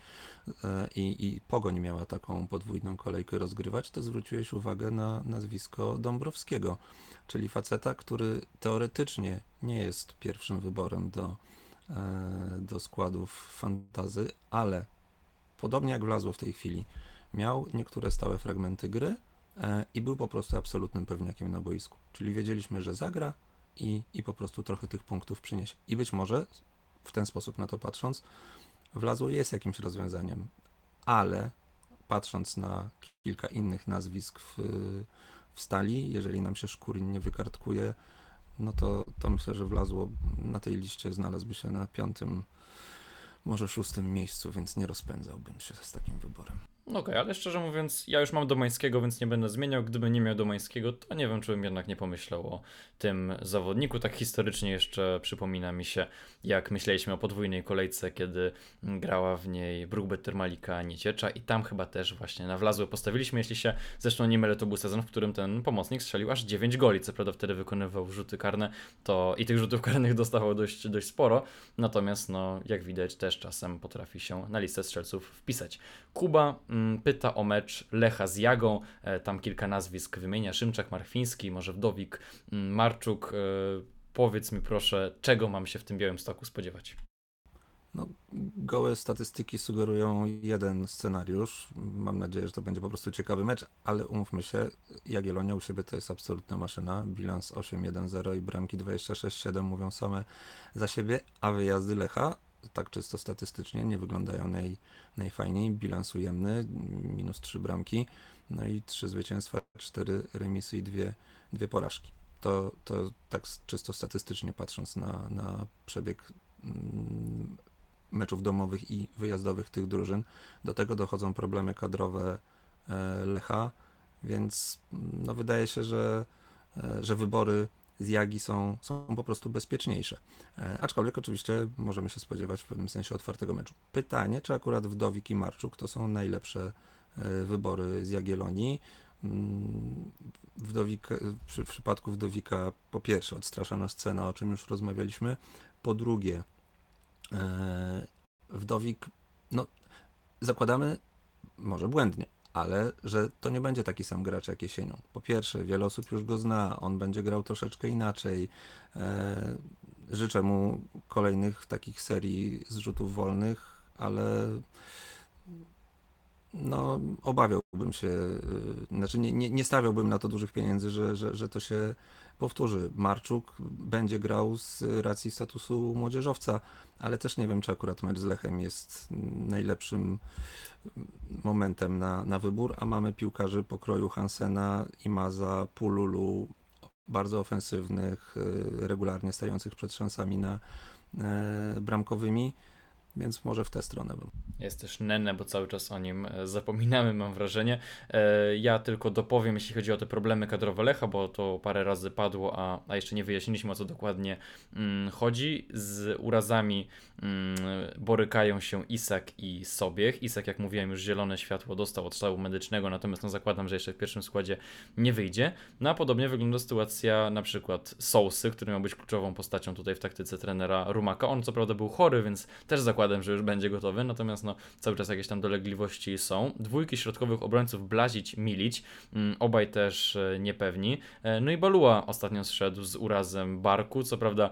e, i, i Pogoń miała taką podwójną kolejkę rozgrywać, to zwróciłeś uwagę na nazwisko Dąbrowskiego, czyli faceta, który teoretycznie nie jest pierwszym wyborem do, do składów fantazy, ale podobnie jak wlazło w tej chwili, miał niektóre stałe fragmenty gry, e, i był po prostu absolutnym pewniakiem na boisku. Czyli wiedzieliśmy, że zagra i, i po prostu trochę tych punktów przyniesie. I być może w ten sposób na to patrząc, Wlazło jest jakimś rozwiązaniem, ale patrząc na kilka innych nazwisk w, w stali, jeżeli nam się Szkurin nie wykartkuje, no to, to myślę, że Wlazło na tej liście znalazłby się na piątym, może szóstym miejscu, więc nie rozpędzałbym się z takim wyborem. No Okej, ale szczerze mówiąc, ja już mam Domańskiego, więc nie będę zmieniał. Gdyby nie miał Domańskiego, to nie wiem, czy bym jednak nie pomyślał o tym zawodniku. Tak historycznie jeszcze przypomina mi się, jak myśleliśmy o podwójnej kolejce, kiedy grała w niej Brookbetter Malika Nieciecza i tam chyba też właśnie na wlazłe postawiliśmy. Jeśli się zresztą nie mylę, to był sezon, w którym ten pomocnik strzelił aż 9 goli. Co prawda wtedy wykonywał rzuty karne to i tych rzutów karnych [laughs] dostawał dość, dość sporo. Natomiast, no, jak widać, też czasem potrafi się na listę strzelców wpisać. Kuba pyta o mecz Lecha z Jagą. E, tam kilka nazwisk wymienia. Szymczak, Marfiński, może Wdowik, mm, Marczuk. E, powiedz mi proszę, czego mam się w tym białym stoku spodziewać? No, gołe statystyki sugerują jeden scenariusz. Mam nadzieję, że to będzie po prostu ciekawy mecz, ale umówmy się, Jagiellonia u siebie to jest absolutna maszyna. Bilans 8-1-0 i bramki 26-7 mówią same za siebie, a wyjazdy Lecha, tak czysto statystycznie, nie wyglądają naj, najfajniej. Bilans ujemny, minus 3 bramki, no i 3 zwycięstwa, 4 remisy i 2, dwie porażki. To, to tak czysto statystycznie patrząc na, na przebieg mm, meczów domowych i wyjazdowych tych drużyn. Do tego dochodzą problemy kadrowe e, Lecha, więc mm, no, wydaje się, że, e, że wybory z Jagi są, są po prostu bezpieczniejsze. E, Aczkolwiek oczywiście możemy się spodziewać w pewnym sensie otwartego meczu. Pytanie, czy akurat Wdowik i Marczuk to są najlepsze e, wybory z Jagiellonii. Mm, Wdowik, przy, w przypadku Wdowika po pierwsze odstraszana scena, o czym już rozmawialiśmy. Po drugie, e, Wdowik, no zakładamy, może błędnie, ale że to nie będzie taki sam gracz jak jesienią. Po pierwsze, wiele osób już go zna, on będzie grał troszeczkę inaczej. E, życzę mu kolejnych takich serii zrzutów wolnych, ale no, obawiałbym się, y, znaczy nie, nie, nie stawiałbym na to dużych pieniędzy, że, że, że to się powtórzy. Marczuk będzie grał z racji statusu młodzieżowca, ale też nie wiem, czy akurat mecz z Lechem jest najlepszym momentem na, na wybór, a mamy piłkarzy pokroju Hansena, Imaza, Pululu, bardzo ofensywnych, y, regularnie stających przed szansami na e, bramkowymi, więc może w tę stronę. Jest też Nene, bo cały czas o nim e, zapominamy, mam wrażenie. E, Ja tylko dopowiem, jeśli chodzi o te problemy kadrowe Lecha, bo to parę razy padło, a, a jeszcze nie wyjaśniliśmy o co dokładnie mm, chodzi. Z urazami mm, borykają się Isak i Sobiech. Isak, jak mówiłem, już zielone światło dostał od sztabu medycznego, natomiast no, zakładam, że jeszcze w pierwszym składzie nie wyjdzie. No a podobnie wygląda sytuacja na przykład Sousy, który miał być kluczową postacią tutaj w taktyce trenera Rumaka. On co prawda był chory, więc też zakładam, że już będzie gotowy, natomiast no, cały czas jakieś tam dolegliwości są. Dwójki środkowych obrońców Blazić, Milić, mm, obaj też e, niepewni. E, No i Balua ostatnio zszedł z urazem barku, co prawda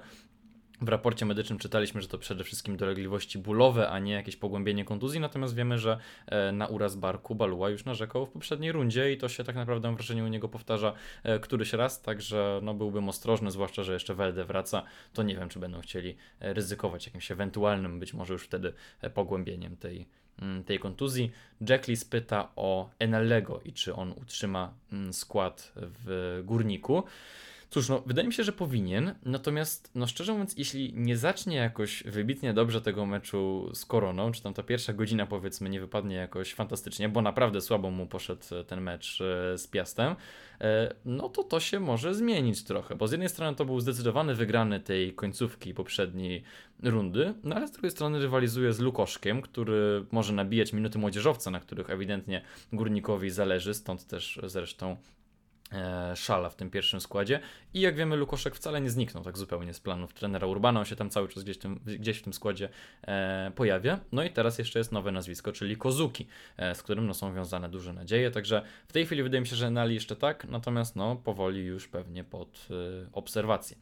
w raporcie medycznym czytaliśmy, że to przede wszystkim dolegliwości bólowe, a nie jakieś pogłębienie kontuzji, natomiast wiemy, że e, na uraz barku Balua już narzekał w poprzedniej rundzie i to się tak naprawdę mam wrażenie u niego powtarza e, któryś raz, także no byłbym ostrożny, zwłaszcza, że jeszcze Welde wraca, to nie wiem, czy będą chcieli e, ryzykować jakimś ewentualnym, być może już wtedy pogłębieniem tej, mm, tej kontuzji. Jacklis pyta o Enellego i czy on utrzyma mm, skład w Górniku. Cóż, no, wydaje mi się, że powinien, natomiast, no szczerze mówiąc, jeśli nie zacznie jakoś wybitnie dobrze tego meczu z Koroną, czy tam ta pierwsza godzina, powiedzmy, nie wypadnie jakoś fantastycznie, bo naprawdę słabo mu poszedł e, ten mecz e, z Piastem, e, no to to się może zmienić trochę, bo z jednej strony to był zdecydowany wygrany tej końcówki poprzedniej rundy, no ale z drugiej strony rywalizuje z Lukoszkiem, który może nabijać minuty młodzieżowca, na których ewidentnie Górnikowi zależy, stąd też zresztą Szala w tym pierwszym składzie. I jak wiemy, Lukoszek wcale nie zniknął tak zupełnie z planów trenera Urbana. On się tam cały czas gdzieś, tym, gdzieś w tym składzie e, pojawia. No i teraz jeszcze jest nowe nazwisko, czyli Kozuki, e, z którym no, są wiązane duże nadzieje. Także w tej chwili wydaje mi się, że Nali jeszcze tak, natomiast no, powoli już pewnie pod e, obserwację.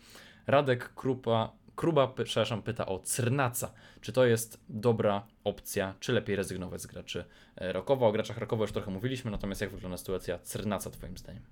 Radek Krupa. Kruba, przepraszam, pyta o Crnaca. Czy to jest dobra opcja, czy lepiej rezygnować z graczy e, Rokowa? O graczach Rokowa już trochę mówiliśmy, natomiast jak wygląda sytuacja Crnaca Twoim zdaniem?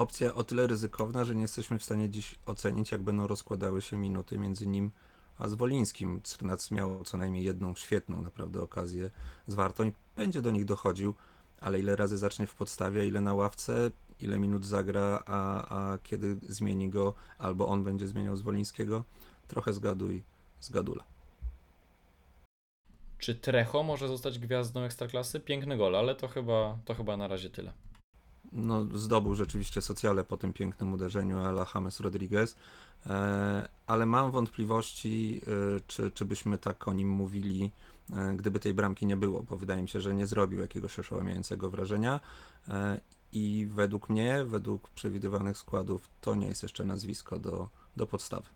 Opcja o tyle ryzykowna, że nie jesteśmy w stanie dziś ocenić, jak będą rozkładały się minuty między nim a Zwolińskim. Crnac miał co najmniej jedną świetną naprawdę okazję z Wartą i będzie do nich dochodził, ale ile razy zacznie w podstawie, ile na ławce, ile minut zagra, a, a kiedy zmieni go, albo on będzie zmieniał Zwolińskiego, trochę zgaduj, zgadula. Czy Trecho może zostać gwiazdą Ekstraklasy? Piękny gol, ale to chyba, to chyba na razie tyle. No, zdobył rzeczywiście socjale po tym pięknym uderzeniu Ala James Rodriguez, e, ale mam wątpliwości, e, czy, czy byśmy tak o nim mówili, e, gdyby tej bramki nie było, bo wydaje mi się, że nie zrobił jakiegoś oszałamiającego wrażenia i według mnie, według przewidywanych składów, to nie jest jeszcze nazwisko do, do podstawy.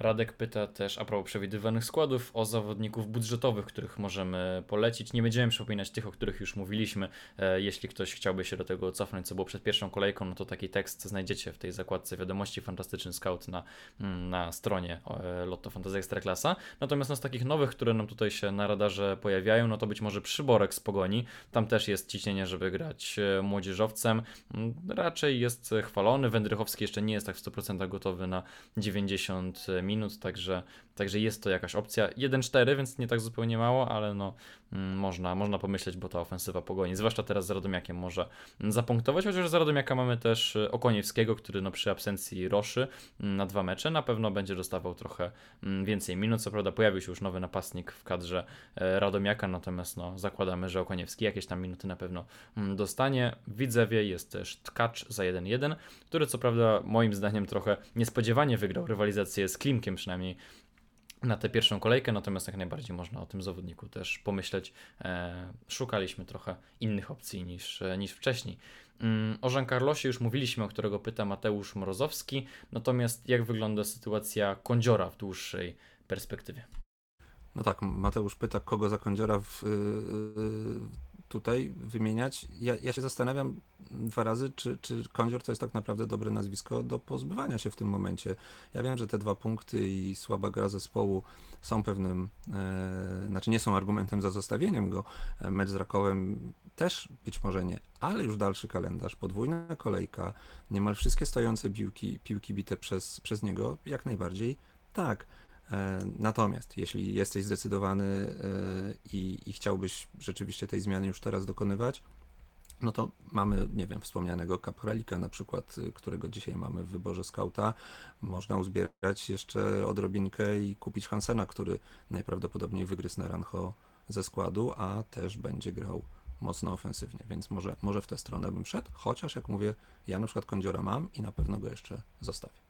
Radek pyta też a propos przewidywanych składów o zawodników budżetowych, których możemy polecić. Nie będziemy przypominać tych, o których już mówiliśmy. E, jeśli ktoś chciałby się do tego cofnąć, co było przed pierwszą kolejką, no to taki tekst znajdziecie w tej zakładce wiadomości Fantastyczny Scout na, mm, na stronie e, Lotto Fantasy Ekstraklasa. Natomiast no, z takich nowych, które nam tutaj się na radarze pojawiają, no to być może Przyborek z Pogoni. Tam też jest ciśnienie, żeby grać e, młodzieżowcem. Mm, Raczej jest chwalony. Wędrychowski jeszcze nie jest tak w 100% gotowy na 90 minut, także, także jest to jakaś opcja. 1-4, więc nie tak zupełnie mało, ale no mm, można, można pomyśleć, bo ta ofensywa pogoni, zwłaszcza teraz z Radomiakiem może zapunktować, chociaż z Radomiaka mamy też y, Okoniewskiego, który no przy absencji Roszy mm, na dwa mecze na pewno będzie dostawał trochę mm, więcej minut. Co prawda pojawił się już nowy napastnik w kadrze e, Radomiaka, natomiast no zakładamy, że Okoniewski jakieś tam minuty na pewno dostanie. W Widzewie jest też Tkacz za 1-1, który co prawda moim zdaniem trochę niespodziewanie wygrał rywalizację z Klimkiem przynajmniej na tę pierwszą kolejkę, natomiast jak najbardziej można o tym zawodniku też pomyśleć. E, szukaliśmy trochę innych opcji niż, e, niż wcześniej. Mm, O Jean Carlosie już mówiliśmy, o którego pyta Mateusz Mrozowski, natomiast jak wygląda sytuacja Kądziora w dłuższej perspektywie? No tak, Mateusz pyta, kogo za kądziora w, yy, tutaj wymieniać. Ja, ja się zastanawiam dwa razy, czy, czy Kądzior to jest tak naprawdę dobre nazwisko do pozbywania się w tym momencie. Ja wiem, że te dwa punkty i słaba gra zespołu są pewnym, e, znaczy nie są argumentem za zostawieniem go. E, Mecz z Rakowem też być może nie, ale już dalszy kalendarz, podwójna kolejka, niemal wszystkie stojące piłki, piłki bite przez, przez niego, jak najbardziej tak. E, Natomiast jeśli jesteś zdecydowany e, i, i chciałbyś rzeczywiście tej zmiany już teraz dokonywać, no to mamy, nie wiem, wspomnianego Kapralika na przykład, y, którego dzisiaj mamy w wyborze skauta. Można uzbierać jeszcze odrobinkę i kupić Hansena, który najprawdopodobniej wygryzł Naranjo ze składu, a też będzie grał mocno ofensywnie, więc może, może w tę stronę bym szedł, chociaż jak mówię, ja na przykład Kądziora mam i na pewno go jeszcze zostawię.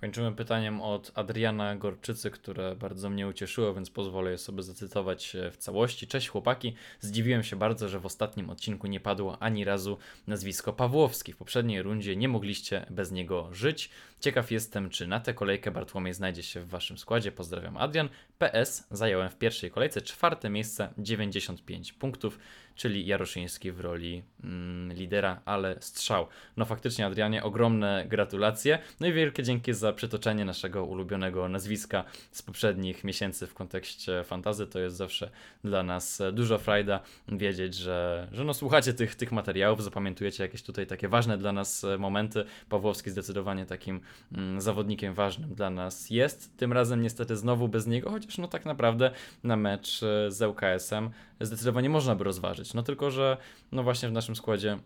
Kończymy pytaniem od Adriana Gorczycy, które bardzo mnie ucieszyło, więc pozwolę je sobie zacytować e, w całości. Cześć chłopaki, zdziwiłem się bardzo, że w ostatnim odcinku nie padło ani razu nazwisko Pawłowski. W poprzedniej rundzie nie mogliście bez niego żyć. Ciekaw jestem, czy na tę kolejkę Bartłomiej znajdzie się w waszym składzie. Pozdrawiam Adrian. PS zająłem w pierwszej kolejce czwarte miejsce, 95 punktów, czyli Jaroszyński w roli mm, lidera, ale strzał. No faktycznie Adrianie, ogromne gratulacje. No i wielkie dzięki za przytoczenie naszego ulubionego nazwiska z poprzednich miesięcy w kontekście fantazy. To jest zawsze dla nas dużo frajda wiedzieć, że, że no słuchacie tych, tych materiałów, zapamiętujecie jakieś tutaj takie ważne dla nas momenty. Pawłowski zdecydowanie takim mm, zawodnikiem ważnym dla nas jest. Tym razem niestety znowu bez niego, chociaż no tak naprawdę na mecz z ŁKS-em zdecydowanie można by rozważyć. No tylko, że no właśnie w naszym składzie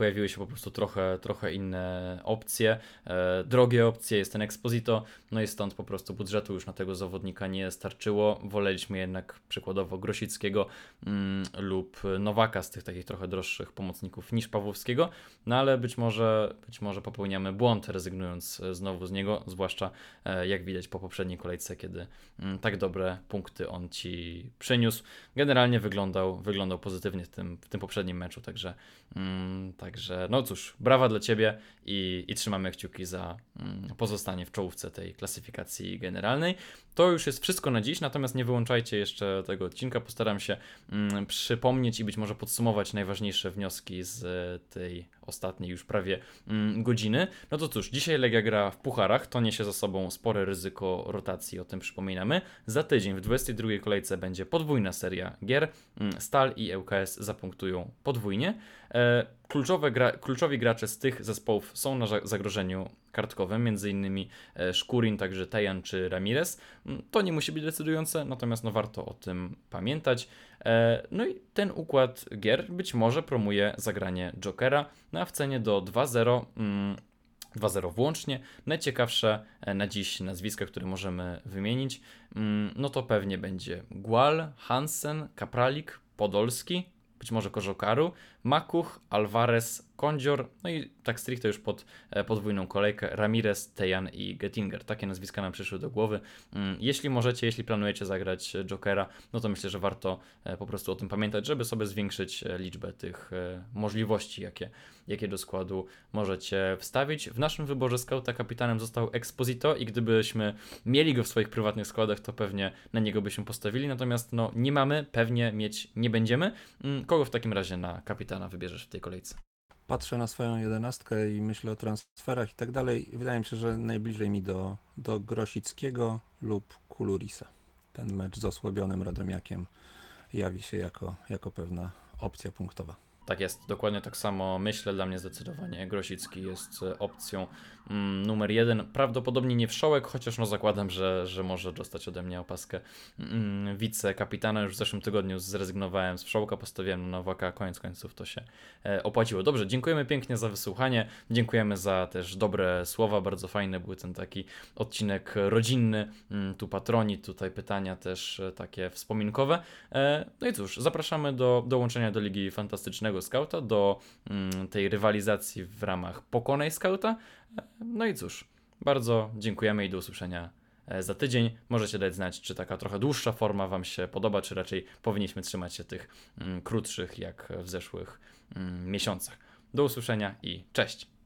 pojawiły się po prostu trochę, trochę inne opcje, e, drogie opcje, jest ten Exposito, no i stąd po prostu budżetu już na tego zawodnika nie starczyło. Woleliśmy jednak przykładowo Grosickiego mm, lub Nowaka z tych takich trochę droższych pomocników niż Pawłowskiego, no ale być może, być może popełniamy błąd rezygnując e, znowu z niego, zwłaszcza e, jak widać po poprzedniej kolejce, kiedy mm, tak dobre punkty on ci przyniósł. Generalnie wyglądał, wyglądał pozytywnie w tym, w tym poprzednim meczu, także mm, Także no cóż, brawa dla Ciebie i, i trzymamy kciuki za mm, pozostanie w czołówce tej klasyfikacji generalnej. To już jest wszystko na dziś, natomiast nie wyłączajcie jeszcze tego odcinka. Postaram się mm, przypomnieć i być może podsumować najważniejsze wnioski z tej ostatniej już prawie mm, godziny. No to cóż, dzisiaj Legia gra w pucharach, to niesie za sobą spore ryzyko rotacji, o tym przypominamy. Za tydzień w 22 kolejce będzie podwójna seria gier. Mm, Stal i ŁKS zapunktują podwójnie. E, kluczowe gra, kluczowi gracze z tych zespołów są na zagrożeniu kartkowym, między innymi e, Szkurin, także Tejan czy Ramirez. Mm, to nie musi być decydujące, natomiast no warto o tym pamiętać. E, no i ten układ gier być może promuje zagranie Jokera na w cenie do 2-0. 2-0 mm, włącznie. Najciekawsze e, na dziś nazwiska, które możemy wymienić, mm, no to pewnie będzie Gual, Hansen, Kapralik, Podolski, być może Korzokaru, Makuch, Alvarez, Kondzior, no i tak stricte już pod e, podwójną kolejkę Ramirez, Tejan i Gettinger. Takie nazwiska nam przyszły do głowy. Mm, jeśli możecie, jeśli planujecie zagrać Jokera, no to myślę, że warto e, po prostu o tym pamiętać, żeby sobie zwiększyć e, liczbę tych możliwości, jakie, jakie do składu możecie wstawić. W naszym wyborze skauta kapitanem został Exposito i gdybyśmy mieli go w swoich prywatnych składach, to pewnie na niego byśmy postawili, natomiast no nie mamy, pewnie mieć nie będziemy. Mm, kogo w takim razie na kapitana wybierzesz w tej kolejce? patrzę na swoją jedenastkę i myślę o transferach i tak dalej, wydaje mi się, że najbliżej mi do, do Grosickiego lub Kulurisa. Ten mecz z osłabionym Radomiakiem jawi się jako, jako pewna opcja punktowa. Tak jest, dokładnie tak samo myślę. Dla mnie zdecydowanie Grosicki jest e, opcją mm, numer jeden. Prawdopodobnie nie wszołek, chociaż no zakładam, że, że może dostać ode mnie opaskę mm, wicekapitana. Już w zeszłym tygodniu zrezygnowałem z wszołka, postawiłem na Nowaka, koniec końców to się e, opłaciło. Dobrze, dziękujemy pięknie za wysłuchanie, dziękujemy za też dobre słowa, bardzo fajny był ten taki odcinek rodzinny, mm, tu patroni, tutaj pytania też e, takie wspominkowe. No i cóż, zapraszamy do dołączenia do Ligi Fantastycznego Scouta, do mm, tej rywalizacji w ramach Pokonaj Scouta. No i cóż, bardzo dziękujemy i do usłyszenia e, za tydzień. Możecie dać znać, czy taka trochę dłuższa forma Wam się podoba, czy raczej powinniśmy trzymać się tych mm, krótszych, jak w zeszłych mm, miesiącach. Do usłyszenia i cześć!